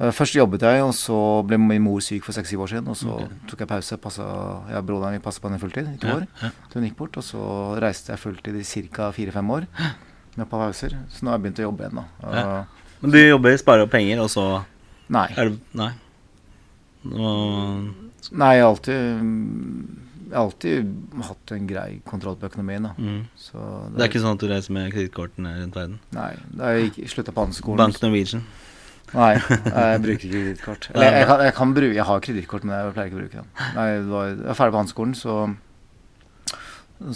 eh, Først jobbet jeg, og så ble min mor syk for seks-syv år siden. Og så okay. tok jeg pause. Passet, jeg og broderen min passa på henne fulltid i to Ja, år. ja. Til hun gikk bort. Og så reiste jeg fulltid i ca. fire-fem år. Med pauser. Så nå har jeg begynt å jobbe igjen, da. Ja. Uh, Men du jobber, sparer opp penger, og så Nei. er det Nei. Nå Nei, jeg har alltid Jeg har alltid hatt en grei kontroll på økonomien, da. mm. Så Det er ikke sånn at du reiser med kredittkortene rundt verden? Nei. Da jeg slutta på handelsskolen Bank Norwegian. Nei, jeg bruker ikke kredittkort. Jeg, jeg, kan, jeg kan bruke Jeg har kredittkort, men jeg pleier ikke å bruke den. Nei, det var, jeg var ferdig på handelsskolen, så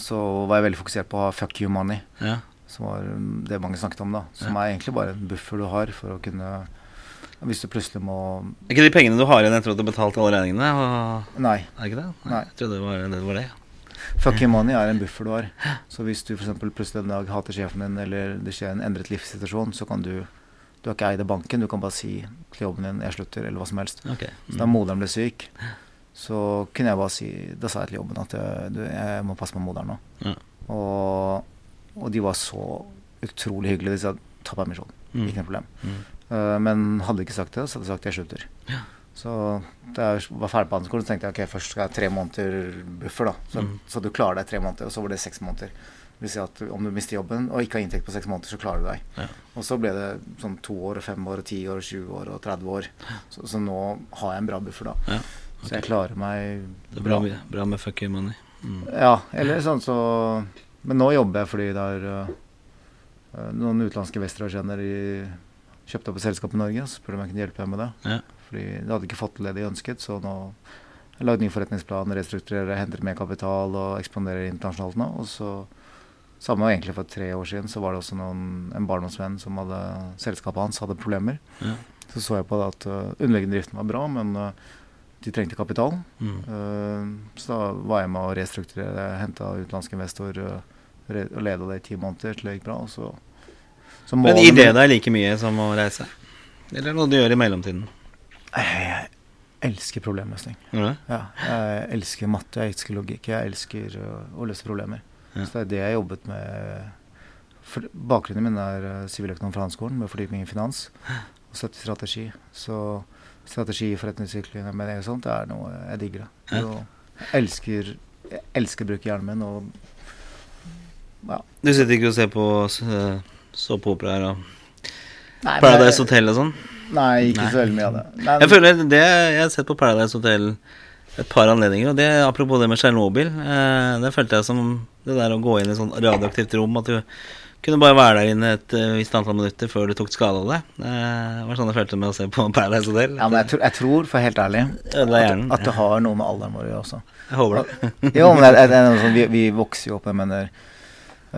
Så var jeg veldig fokusert på å ha fuck you money, Ja. som var um, det mange snakket om, da. Som er egentlig bare en buffer du har for å kunne Hvis du plutselig må Er ikke de pengene du har igjen etter at du har betalt alle regningene? Og... Nei. Er ikke det? Nei. Jeg trodde det var det. Var det. Fucking money er en buffer du har. Så hvis du for plutselig en dag hater sjefen din, eller det skjer en endret livssituasjon, så kan du Du har ikke eid av banken, du kan bare si til jobben din 'jeg slutter', eller hva som helst. Ok. Så da moderen ble syk, så kunne jeg bare si Da sa jeg til jobben at jeg, du, jeg må passe på moderen nå. Ja. Og, og de var så utrolig hyggelige. De sa ta permisjon. Mm. Ikke noe problem. Mm. Eh, men hadde ikke sagt det, så hadde jeg sagt jeg slutter. Så da jeg var ferdig på handelsskolen, tenkte jeg ok, først skal jeg ha tre måneder buffer. da Så, Mm. så du klarer deg tre måneder, og så var det seks måneder. Det vil si at om du mister jobben og ikke har inntekt på seks måneder, så klarer du deg. Ja. Og så ble det sånn to år, og fem år, og ti år, og 20 år og 30 år. Så, så nå har jeg en bra buffer, da. Ja, Så jeg klarer meg Det er bra, med- bra med fuck you money. Mm. Ja, eller sånn så Men nå jobber jeg fordi det er uh, noen utenlandske investorer i kjøpte opp et selskap i Norge. Så spurte om jeg kunne hjelpe dem med det. Ja. Fordi de hadde ikke fått til det de ønsket, så nå jeg lagd ny forretningsplan, restrukturerer, henter mer kapital og ekspanderer internasjonalt nå. Og så samme egentlig for tre år siden, så var det også noen, en barndomsvenn som hadde selskapet hans hadde problemer. Ja. Så så jeg på det at uh, underliggende driften var bra, men uh, de trengte kapital. Mm. Uh, så da var jeg med å restrukturere, henta utenlandsk investor uh, og leda det i ti måneder til det gikk bra. Og så Men gir det deg like mye som å reise? Eller noe du gjør i mellomtiden? Jeg elsker problemløsning. Ja. Ja, jeg elsker matte, jeg elsker logikk, jeg elsker å løse problemer. Ja. Så det er det jeg har jobbet med. For, bakgrunnen min er uh, siviløkonom fra Handelsskolen med fordypning i finans og støtte strategi. Så strategi, forretningsutvikling med det og sånt, det er noe jeg digger. da. Jeg elsker, jeg elsker å bruke hjernen min og ja. Du sitter ikke og ser på uh, såpeoperaer og Nei, Paradise Hotel og sånn? Nei, ikke Nei. så veldig mye av det. Men, Jeg føler det Jeg har sett på Paradise Hotel et par anledninger, og det apropos det med Tsjernobyl. Eh, det følte jeg som det der å gå inn i et sånn radioaktivt rom, at du kunne bare være der inne et eh, visst antall minutter før du tok skade av det. Eh, det var sånn jeg følte med å se på Paradise Hotel. ja, men jeg, tror, jeg tror, for helt ærlig, at, at det har noe med alderen vår å gjøre også. Jeg håper det. Jo, men det, er- det er noe sånn, vi, vi vokser jo opp, jeg mener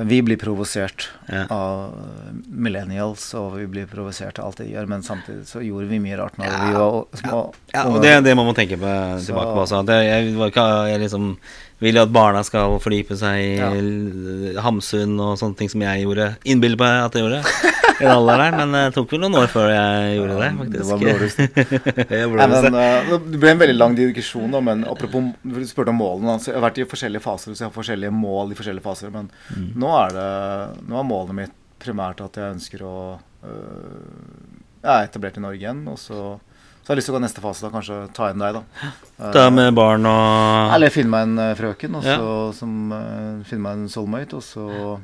Vi blir provosert Ja. av millennials, og vi blir provosert av alt de gjør, men samtidig så gjorde vi mye rart når Ja. vi var små. Ja, og det det man må tenke på tilbake på også. At jeg, jeg, var ikke, jeg liksom vil at barna skal fordype seg i Ja. Hamsun og sånne ting som jeg gjorde. Innbiller meg at jeg gjorde. I den alderen men det tok vel noen år før jeg gjorde det, faktisk. det var ja, men, uh, det ble en veldig lang digresjon, da, men apropos Du spurte om målene. Altså, jeg har vært i forskjellige faser, så jeg har forskjellige mål i forskjellige faser. Men Mm. nå er det Nå er målet mitt primært at jeg ønsker å uh, Jeg er etablert i Norge igjen, og så, så har jeg lyst til å gå neste fase, da. Kanskje ta inn deg, da. Da med barn og Eller finne meg en eh, frøken, og Ja. som, eh, finne meg en soulmate, og så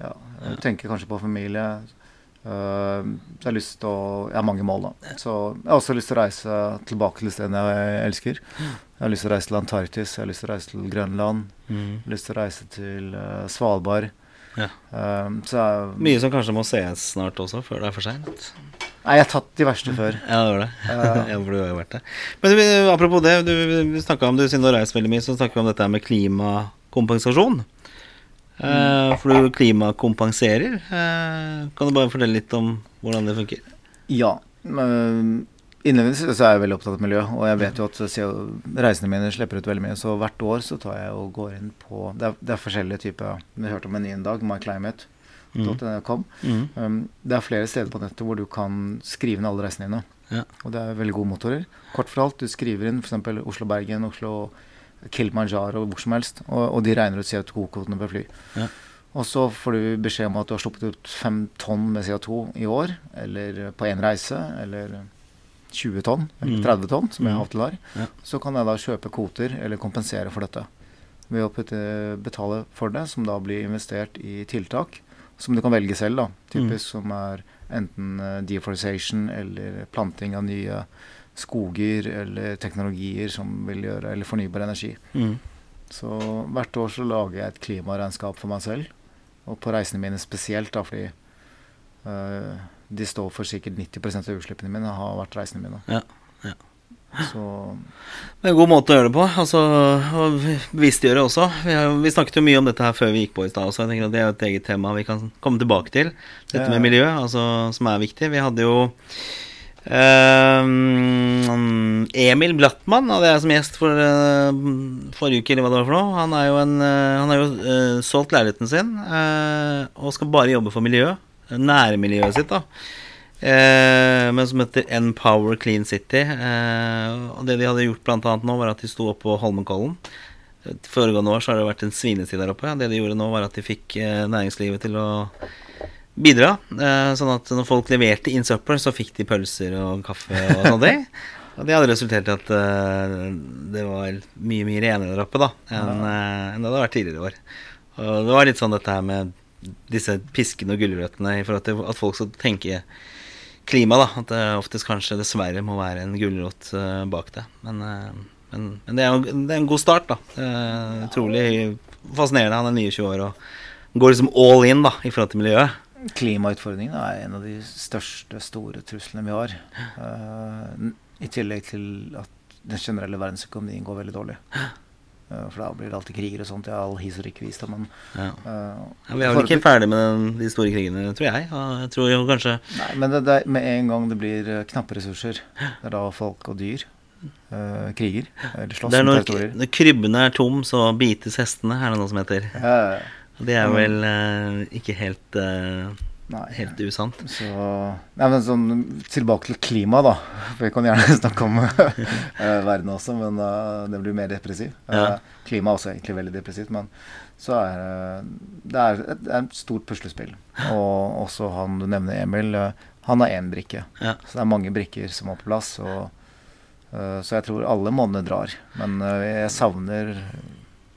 ja, jeg tenker kanskje på familie. Eh, så jeg har lyst til å Jeg har mange mål, da. Så jeg har også lyst til å reise tilbake til stedene jeg elsker. Jeg har lyst til å reise til Antarktis, jeg har lyst til å reise til Grønland. mm. Jeg har lyst til å reise til eh, Svalbard. Ja. Så jeg, Mye som kanskje må sees snart også, før det er for seint. Nei, jeg har tatt de verste før. Ja, det var det. Ja. ja, for du har jo vært det. Men apropos det, du om, du siden du har reist veldig mye, så snakker vi om dette med klimakompensasjon. Eh, for du klimakompenserer. Uh, kan du bare fortelle litt om hvordan det funker? Ja. men Innledningsvis så er jeg veldig opptatt av miljø, og jeg vet jo at reisene mine slipper ut veldig mye, så hvert år så tar jeg og går inn på Det er, det er forskjellige typer Vi hørte om en ny en dag, myclimate.com. Mm. Um, det er flere steder på nettet hvor du kan skrive inn alle reisene dine. Ja. Og det er veldig gode motorer. Kort fortalt, du skriver inn f.eks. Oslo-Bergen, Oslo Kilimanjaro, hvor som helst, og, og de regner ut CO2-kvotene per fly. Ja. Og så får du beskjed om at du har sluppet ut fem tonn med CO2 i år, eller på én reise, eller 20 tonn, eller Mm. 30 tonn, som jeg Mm. av og til har. Ja. Så kan jeg da kjøpe kvoter, eller kompensere for dette. Ved å betale for det, som da blir investert i tiltak, som du kan velge selv, da. Typisk som er enten eh, deforestation eller planting av nye skoger eller teknologier som vil gjøre Eller fornybar energi. Mm. Så hvert år så lager jeg et klimaregnskap for meg selv. Og på reisene mine spesielt, da, fordi uh, de står for sikkert 90% av utslippene mine, har vært reisene mine. Ja, ja. Så Det er en god måte å gjøre det på. Altså, og bevisstgjøre også. Vi, har, vi snakket jo mye om dette her før vi gikk på i stad også. Jeg tenker at Det er et eget tema vi kan komme tilbake til. Dette med miljø, altså, som er viktig. Vi hadde jo Um, Emil Blattmann hadde jeg som gjest for uh, forrige uke, eller hva det var for noe. Han, er jo en, uh, han har jo uh, solgt leiligheten sin og skal bare jobbe for miljøet. Nærmiljøet sitt, da. men som heter Empower Clean City. og det de hadde gjort blant annet nå, var at de sto oppe på Holmenkollen. Foregående år så har det vært en svinesti der oppe. Det de gjorde nå, var at de fikk næringslivet til å bidra. Eh, sånn at når folk leverte inn søppel, så fikk de pølser og kaffe og sånne Og det hadde resultert i at uh, det var mye mye renere der oppe da enn, uh, enn det hadde vært tidligere i år. Og det var litt sånn dette her med disse piskene og gulrøttene i forhold til at folk skal tenke klima, da. At det oftest kanskje dessverre må være en gulrot bak det. Men, men, men det, er jo, det er en god start, da. Utrolig fascinerende. Han er 29 år og går liksom all in da i forhold til miljøet. Klimautfordringen er en av de største store truslene vi har. Uh, I tillegg til at den generelle verdensøkonomien går veldig dårlig. Uh, for da blir det alltid kriger og sånt. Er all historikk vist, vis. Men, ja. Uh, ja, vi er vel ikke ferdig med den, de store krigene, tror jeg. jeg tror jo kanskje Nei, men det, det, med en gang det blir knappe ressurser, det er da folk og dyr Uh, kriger. Eller slåss om territorier. Når krybben er tom, så bites hestene, er det noe som heter. Ja, det er vel uh, ikke helt uh, Nei. Helt usant. Så, nei, men sånn, tilbake til klima, da. For vi kan gjerne snakke om uh, verden også, men det blir mer depressiv. Ja. klima er også egentlig veldig depressivt, men så er det er et, det er et stort puslespill. Og også han du nevner, Emil, han har én brikke. Ja. Så det er mange brikker som må på plass. Og, så jeg tror alle månedene drar. Men jeg savner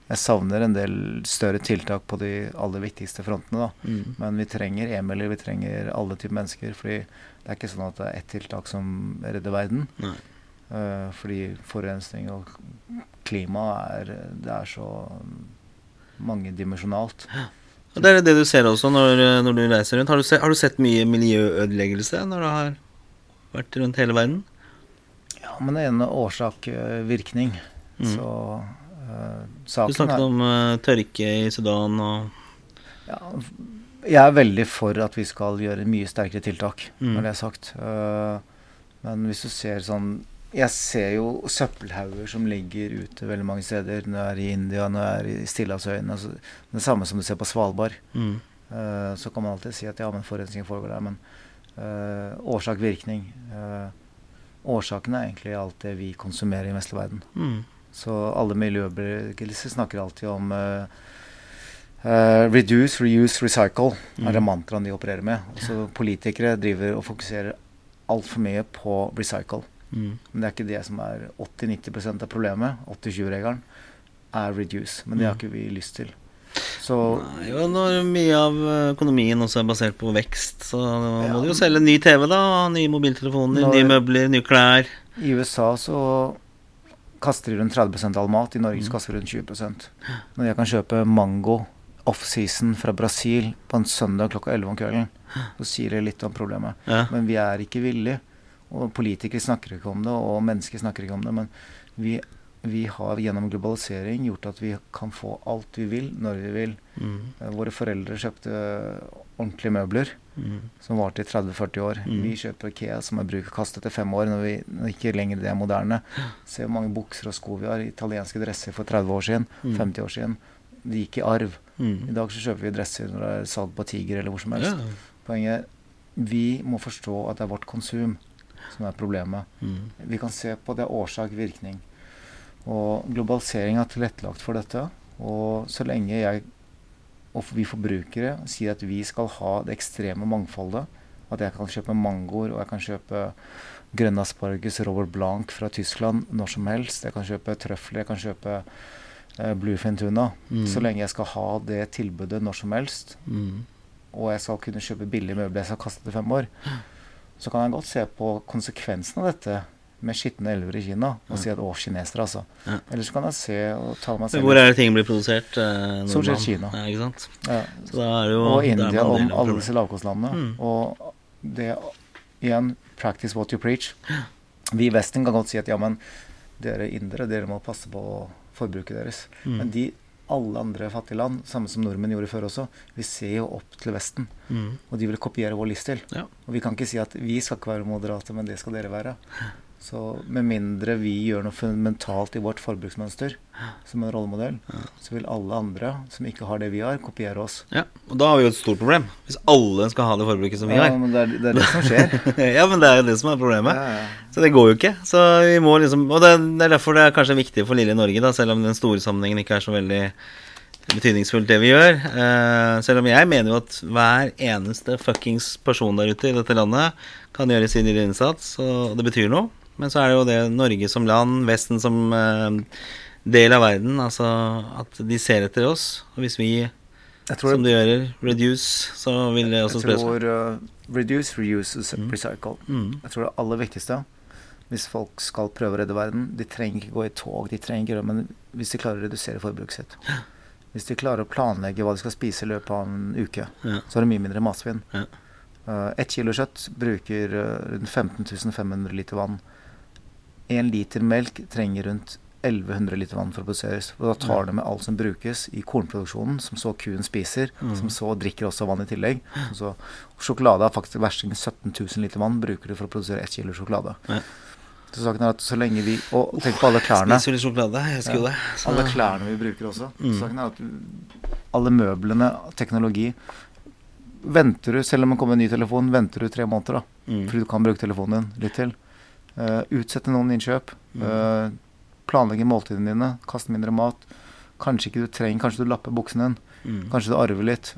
jeg savner en del større tiltak på de aller viktigste frontene. da. Mm. Men vi trenger Emilie, vi trenger alle typer mennesker. fordi det er ikke sånn at det er ett tiltak som redder verden. Uh, fordi forurensning og klima er, det er så mangedimensjonalt. Og det er det du ser også når, når du reiser rundt. Har du, sett, har du, sett, mye miljøødeleggelse når du har vært rundt hele verden? Ja, men det er en årsak-virkning. Mm. Så Uh, du snakket om uh, tørke i Sudan og ja, Jeg er veldig for at vi skal gjøre mye sterkere tiltak, mm. når det er sagt. Uh, men hvis du ser sånn Jeg ser jo søppelhauger som ligger ute veldig mange steder. Når jeg er i India, når jeg er i Stillehavsøyene. Altså, det samme som du ser på Svalbard. Mm. så kan man alltid si at ja, men forurensning foregår der. Men årsak-virkning Årsaken er egentlig alt det vi konsumerer i den vestlige verden. Mm. Så alle miljøbevegelser snakker alltid om uh, uh, reduce, reuse, recycle. Mm. er det mantraen de opererer med. Også Politikere driver og fokuserer altfor mye på recycle. Mm. Men det er ikke det som er 80-90% av problemet. 80-20-regelen er reduce. Men det har mm. ikke vi lyst til. Så Nei, jo, når mye av økonomien også er basert på vekst, så må ja, du jo selge ny TV, da. Nye mobiltelefoner, når, nye møbler, nye klær. I USA så kaster rundt 30% all mat. I Norge mm. kaster rundt 20% Når jeg kan kjøpe mango offseason fra Brasil på en søndag klokka 11 om kvelden, så sier det litt om problemet. Ja. Men vi er ikke villige. Og politikere snakker ikke om det, og mennesker snakker ikke om det. Men vi, vi har gjennom globalisering gjort at vi kan få alt vi vil, når vi vil. Mm. Eh, våre foreldre kjøpte ordentlige møbler mm. som varte i 30-40 år. Mm. Vi kjøper Ikea som er bruk og kast etter fem år, når vi når ikke lenger det er moderne. Se hvor mange bukser og sko vi har. Italienske dresser for 30 år siden, mm. 50 år siden. De gikk i arv. Mm. I dag så kjøper vi dresser når det er salg på Tiger eller hvor som helst. Ja. Poenget vi må forstå at det er vårt konsum som er problemet. Mm. Vi kan se på det årsak-virkning. Og globalisering har tilrettelagt for dette. Og så lenge jeg og vi forbrukere sier at vi skal ha det ekstreme mangfoldet. At jeg kan kjøpe mangoer, og jeg kan kjøpe grønne asparges, Robert Blanc fra Tyskland når som helst. Jeg kan kjøpe trøfler, jeg kan kjøpe eh, bluefin tuna. Mm. Så lenge jeg skal ha det tilbudet når som helst, mm. og jeg skal kunne kjøpe billige møbler jeg skal kaste til fem år, så kan jeg godt se på konsekvensen av dette med skitne elver i Kina og si at å, kinesere, altså. Ja. Eller så kan jeg se og ta meg selv Hvor er det ting blir produsert? Eh, Som skjer Kina. Ja, ikke sant? Ja. Jo, og India om alle disse lavkostlandene. Mm. Og det igjen practice what you preach. Vi i Vesten kan godt si at ja, men dere indere, dere må passe på forbruket deres. Mm. Men de alle andre fattige land, samme som nordmenn gjorde før også, vi ser jo opp til Vesten. Mm. Og de vil kopiere vår livsstil. Ja. Og vi kan ikke si at vi skal ikke være moderate, men det skal dere være. Så med mindre vi gjør noe fundamentalt i vårt forbruksmønster som en rollemodell, så vil alle andre som ikke har det vi har, kopiere oss. ja. Og da har vi jo et stort problem. Hvis alle skal ha det forbruket som vi Ja, har. men det er, det er det som skjer. ja, men det er jo det som er problemet. Ja, ja. Så det går jo ikke. Så vi må liksom Og det, det er derfor det er kanskje viktig for lille Norge, da, selv om den store sammenhengen ikke er så veldig betydningsfullt, det vi gjør. Uh, selv om jeg mener jo at hver eneste fuckings person der ute i dette landet kan gjøre sin lille innsats, og det betyr noe. Men så er det jo det Norge som land, Vesten som eh, del av verden, altså at de ser etter oss. Og hvis vi, som du gjør, reduce, så vil det også jeg spre seg. tror uh, reduce, reuse, recycle. Mm. Jeg tror det aller viktigste hvis folk skal prøve å redde verden De trenger ikke gå i tog, de trenger ikke men hvis de klarer å redusere forbruket sitt. Hvis de klarer å planlegge hva de skal spise i løpet av en uke, Ja. så er det mye mindre matsvinn. Ja. Uh, Ett kilo kjøtt bruker uh, rundt 15 500 liter vann. Én liter melk trenger rundt 1100 liter vann for å produseres. Og da tar det med alt som brukes i kornproduksjonen, som så kuen spiser, Mm. som så drikker også vann i tillegg. Så, sjokolade har faktisk versting 17 000 liter vann bruker du for å produsere 1 kilo sjokolade. Ja. Så saken er at så lenge vi Og tenk på alle klærne. Spiser litt sjokolade. Jeg elsker det. Så- Alle klærne vi bruker også. Mm. Saken er at alle møblene, teknologi Venter du, selv om det kommer en ny telefon, venter du tre måneder, da. Mm. Fordi du kan bruke telefonen din litt til. Uh, utsette noen innkjøp. Mm. eh, planlegge måltidene dine. Kaste mindre mat. Kanskje ikke du trenger Kanskje du lapper buksen din. Mm. Kanskje du arver litt.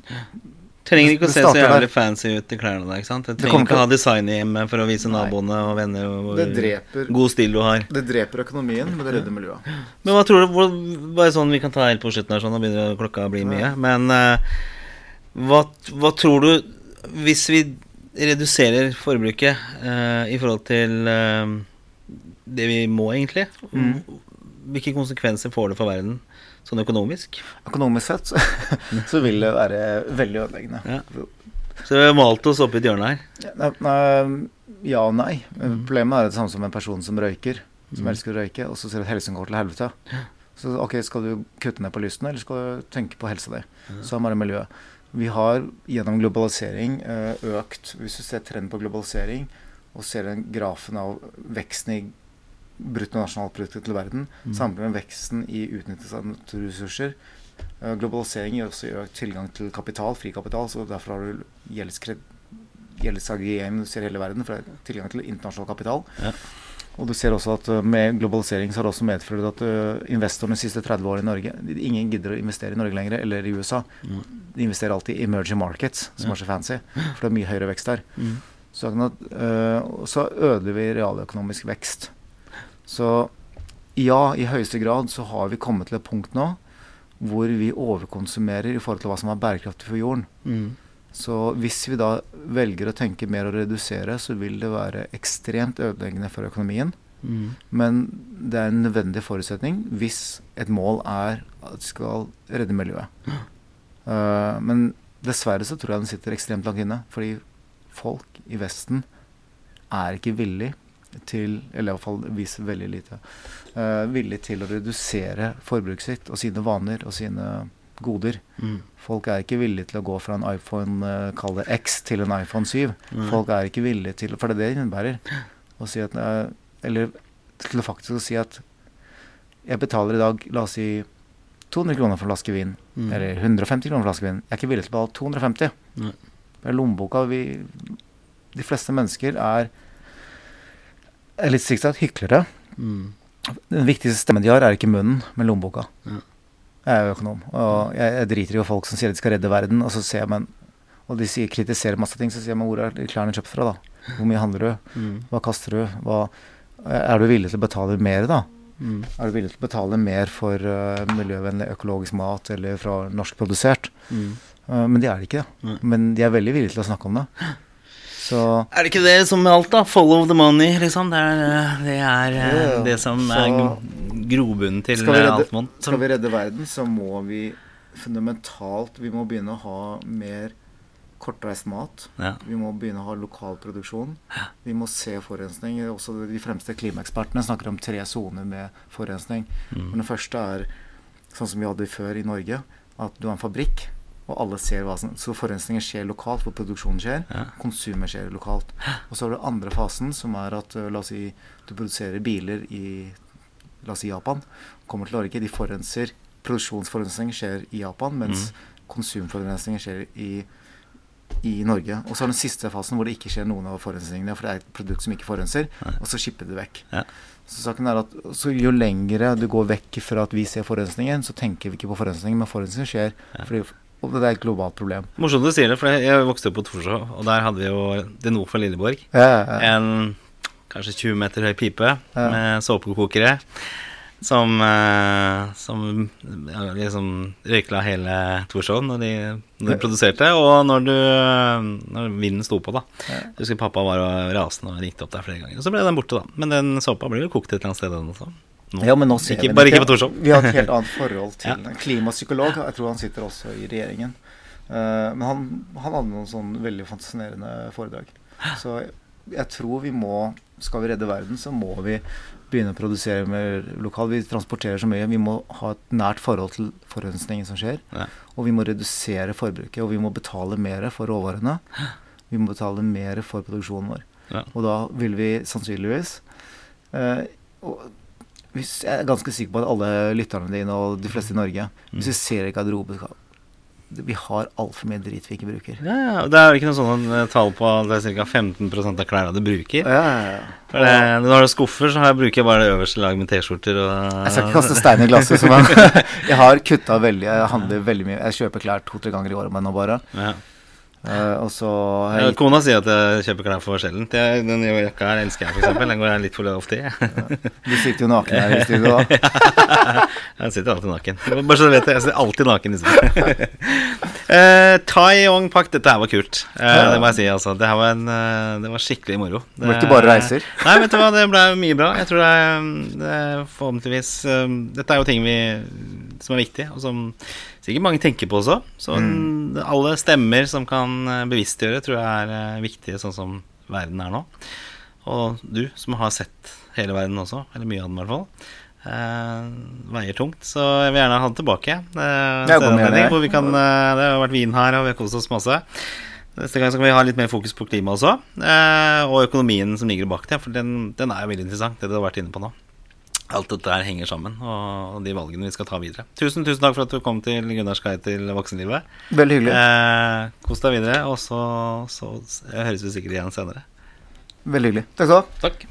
Trenger ikke å se så jævlig der. fancy ut i klærne der, ikke sant? Jeg trenger ikke å ha design i hjemmet for å vise Nei. naboene og venner hvor dreper, god stil du har. det dreper økonomien, men det redder miljøet. Men hva tror du hvor, Bare sånn vi kan ta helt på slutten her, sånn, da begynner klokka å bli mye. Men uh, hva, hva tror du Hvis vi reduserer forbruket uh, i forhold til uh, det vi må, egentlig, Mm. hvilke konsekvenser får det for verden sånn økonomisk? Økonomisk sett så, vil det være veldig ødeleggende. Ja. Så vi har malt oss opp i et hjørne her. Ja, ja og nei. Problemet er det samme som en person som røyker. Som Mm. elsker å røyke, og så ser du at helsen går til helvete. Så ok, skal du kutte ned på lysten, eller skal du tenke på helsa di? Så er det miljøet. Vi har gjennom globalisering eh, økt Hvis du ser trenden på globalisering, og ser den grafen av veksten i bruttonasjonalproduktet til verden, Mm. sammenlignet med veksten i utnyttelse av naturressurser eh, Globalisering gir også økt tilgang til kapital, fri kapital, så derfor har du gjeldsaggregering du ser hele verden, for det er tilgang til internasjonal kapital. Ja. Og du ser også at uh, med globalisering så har det også medført at uh, investorene de siste 30 årene i Norge Ingen gidder å investere i Norge lenger, eller i USA. Mm. De investerer alltid i emerging markets, som er så fancy. For det er mye høyere vekst der. Mm. Så, uh, så ødelegger vi realøkonomisk vekst. Så ja, i høyeste grad så har vi kommet til et punkt nå hvor vi overkonsumerer i forhold til hva som er bærekraftig for jorden. Så hvis vi da velger å tenke mer og redusere, så vil det være ekstremt ødeleggende for økonomien. Mm. Men det er en nødvendig forutsetning hvis et mål er at vi skal redde miljøet. Uh, men dessverre så tror jeg den sitter ekstremt langt inne. Fordi folk i Vesten er ikke villig til, eller iallfall viser veldig lite, uh, villig til å redusere forbruket sitt og sine vaner og sine goder. Mm. Folk er ikke villige til å gå fra en iPhone uh, kall det X til en iPhone 7. Nei. Folk er ikke villige til For det er det det innebærer. Å si at, eh, eller til faktisk å si at jeg betaler i dag, la oss si 200 kroner for en flaske vin. Mm. Eller 150 kroner for en flaske vin. Jeg er ikke villig til å betale 250. Nei. Det er lommeboka vi De fleste mennesker er er litt sikkert hyklere. Mm. Den viktigste stemmen de har, er ikke munnen, men lommeboka. Ja. Jeg er jo økonom, og jeg, jeg driter i folk som sier at de skal redde verden, og så ser jeg men Og de sier, kritiserer masse ting, så sier jeg men hvor er klærne kjøpt fra, da? Hvor mye handler du? Mm. Hva kaster du? Hva, er du villig til å betale mer, da? Mm. Er du villig til å betale mer for uh, miljøvennlig økologisk mat eller fra norskprodusert? Mm. Uh, men de er det ikke. Nei. Men de er veldig villige til å snakke om det. Så Er det ikke det som med alt, da? Follow the money, liksom. Det er eh, det, er, eh, Ja, ja. det som Så- er gro- grobunnen til eh, redde- alt vondt. skal vi redde verden, så må vi fundamentalt Vi må begynne å ha mer kortreist mat. Ja. Vi må begynne å ha lokal produksjon. Vi må se forurensning. Også de fremste klimaekspertene snakker om tre soner med forurensning. Mm. Men den første er sånn som vi hadde før i Norge, at du har en fabrikk, og alle ser hva som Så forurensningen skjer lokalt, hvor produksjonen skjer. Ja. Konsumet skjer lokalt. Og så har du andre fasen, som er at uh, la oss si du produserer biler i La oss si Japan. Kommer til Norge, de forurenser Produksjonsforurensning skjer i Japan, mens konsumforurensning skjer i i Norge. Og så har den siste fasen hvor det ikke skjer noen av forurensningene, for det er et produkt som ikke forurenser, og så skipper det vekk. Ja. Så saken er at så jo lengre du går vekk fra at vi ser forurensningen, så tenker vi ikke på forurensningen, men forurensningen skjer. Fordi, og det er et globalt problem. Morsomt du sier det, for jeg vokste opp på Torshov, og der hadde vi jo det nord for Lilleborg. Ja, ja. En kanskje 20 meter høy pipe Ja. med såpekokere som, eh, som liksom røykla hele Torshov når de, når de produserte, og når, du, når vinden sto på, da. Jeg husker pappa var rasende og ringte opp der flere ganger. Og så ble den borte, da. Men den såpa blir jo kokt et eller annet sted, den også. Nå. Ja, men nå ser Ikke- vi bare ikke på Torshov. Vi har et helt annet forhold til Ja. klimapsykolog. Jeg tror han sitter også i regjeringen. Uh, men han, han hadde noen sånn veldig fascinerende foredrag. Så jeg, jeg tror vi må Skal vi redde verden, så må vi begynne å produsere mer lokalt. Vi transporterer så mye. Vi må ha et nært forhold til forurensningen som skjer. Ja. Og vi må redusere forbruket. Og vi må betale mer for råvarene. Vi må betale mer for produksjonen vår. Ja. Og da vil vi sannsynligvis eh, og hvis, Jeg er ganske sikker på at alle lytterne dine og de fleste i Norge Hvis vi ser i garderoben Vi har altfor mye drit vi ikke bruker. Ja, ja, og Det er jo ikke noe sånn eh, tall på det er ca. 15% av klærne du bruker. Ja, ja, ja. For det, når du har skuffer, så har jeg, bruker jeg bare det øverste laget med T-skjorter og Jeg skal ikke kaste stein i glasset, men jeg har kutta veldig Jeg handler veldig mye. Jeg kjøper klær to-tre ganger i året med nå bare. ja. Eh, og så har Ja, jeg Kona sier at jeg kjøper klær for sjelden. Den jakka her elsker jeg, f.eks. Den går jeg litt for ofte i. Du sitter jo naken her i studio, da. Jeg sitter alltid naken. Bare så du vet det, jeg sitter alltid naken i studio. uh, Tai Yong Pak, dette her var kult. Eh, det må jeg si, altså. Det var, en, eh, det var skikkelig moro. Det ble ikke bare reiser. Nei, vet du hva, det ble mye bra. Jeg tror det er, det er forhåpentligvis um, Dette er jo ting vi som er viktig, og som sikkert mange tenker på også. Så alle stemmer som kan eh, bevisstgjøre, tror jeg er eh, viktige, sånn som verden er nå. Og du som har sett hele verden også, eller mye av den i hvert fall, eh, veier tungt. Så jeg vil gjerne ha den tilbake. Hvor vi kan, eh, det har vært vin her, og vi har kost oss masse. Neste gang skal vi ha litt mer fokus på klima også. Eh, og økonomien som ligger bak det, for den, den er jo veldig interessant, det du har vært inne på nå. Alt dette her henger sammen, og de valgene vi skal ta videre. Tusen, tusen takk for at du kom til Gunnars guide til voksenlivet. Veldig hyggelig. Eh, Kos deg videre, og så, så høres vi sikkert igjen senere. Veldig hyggelig. Takk skal du ha. Takk.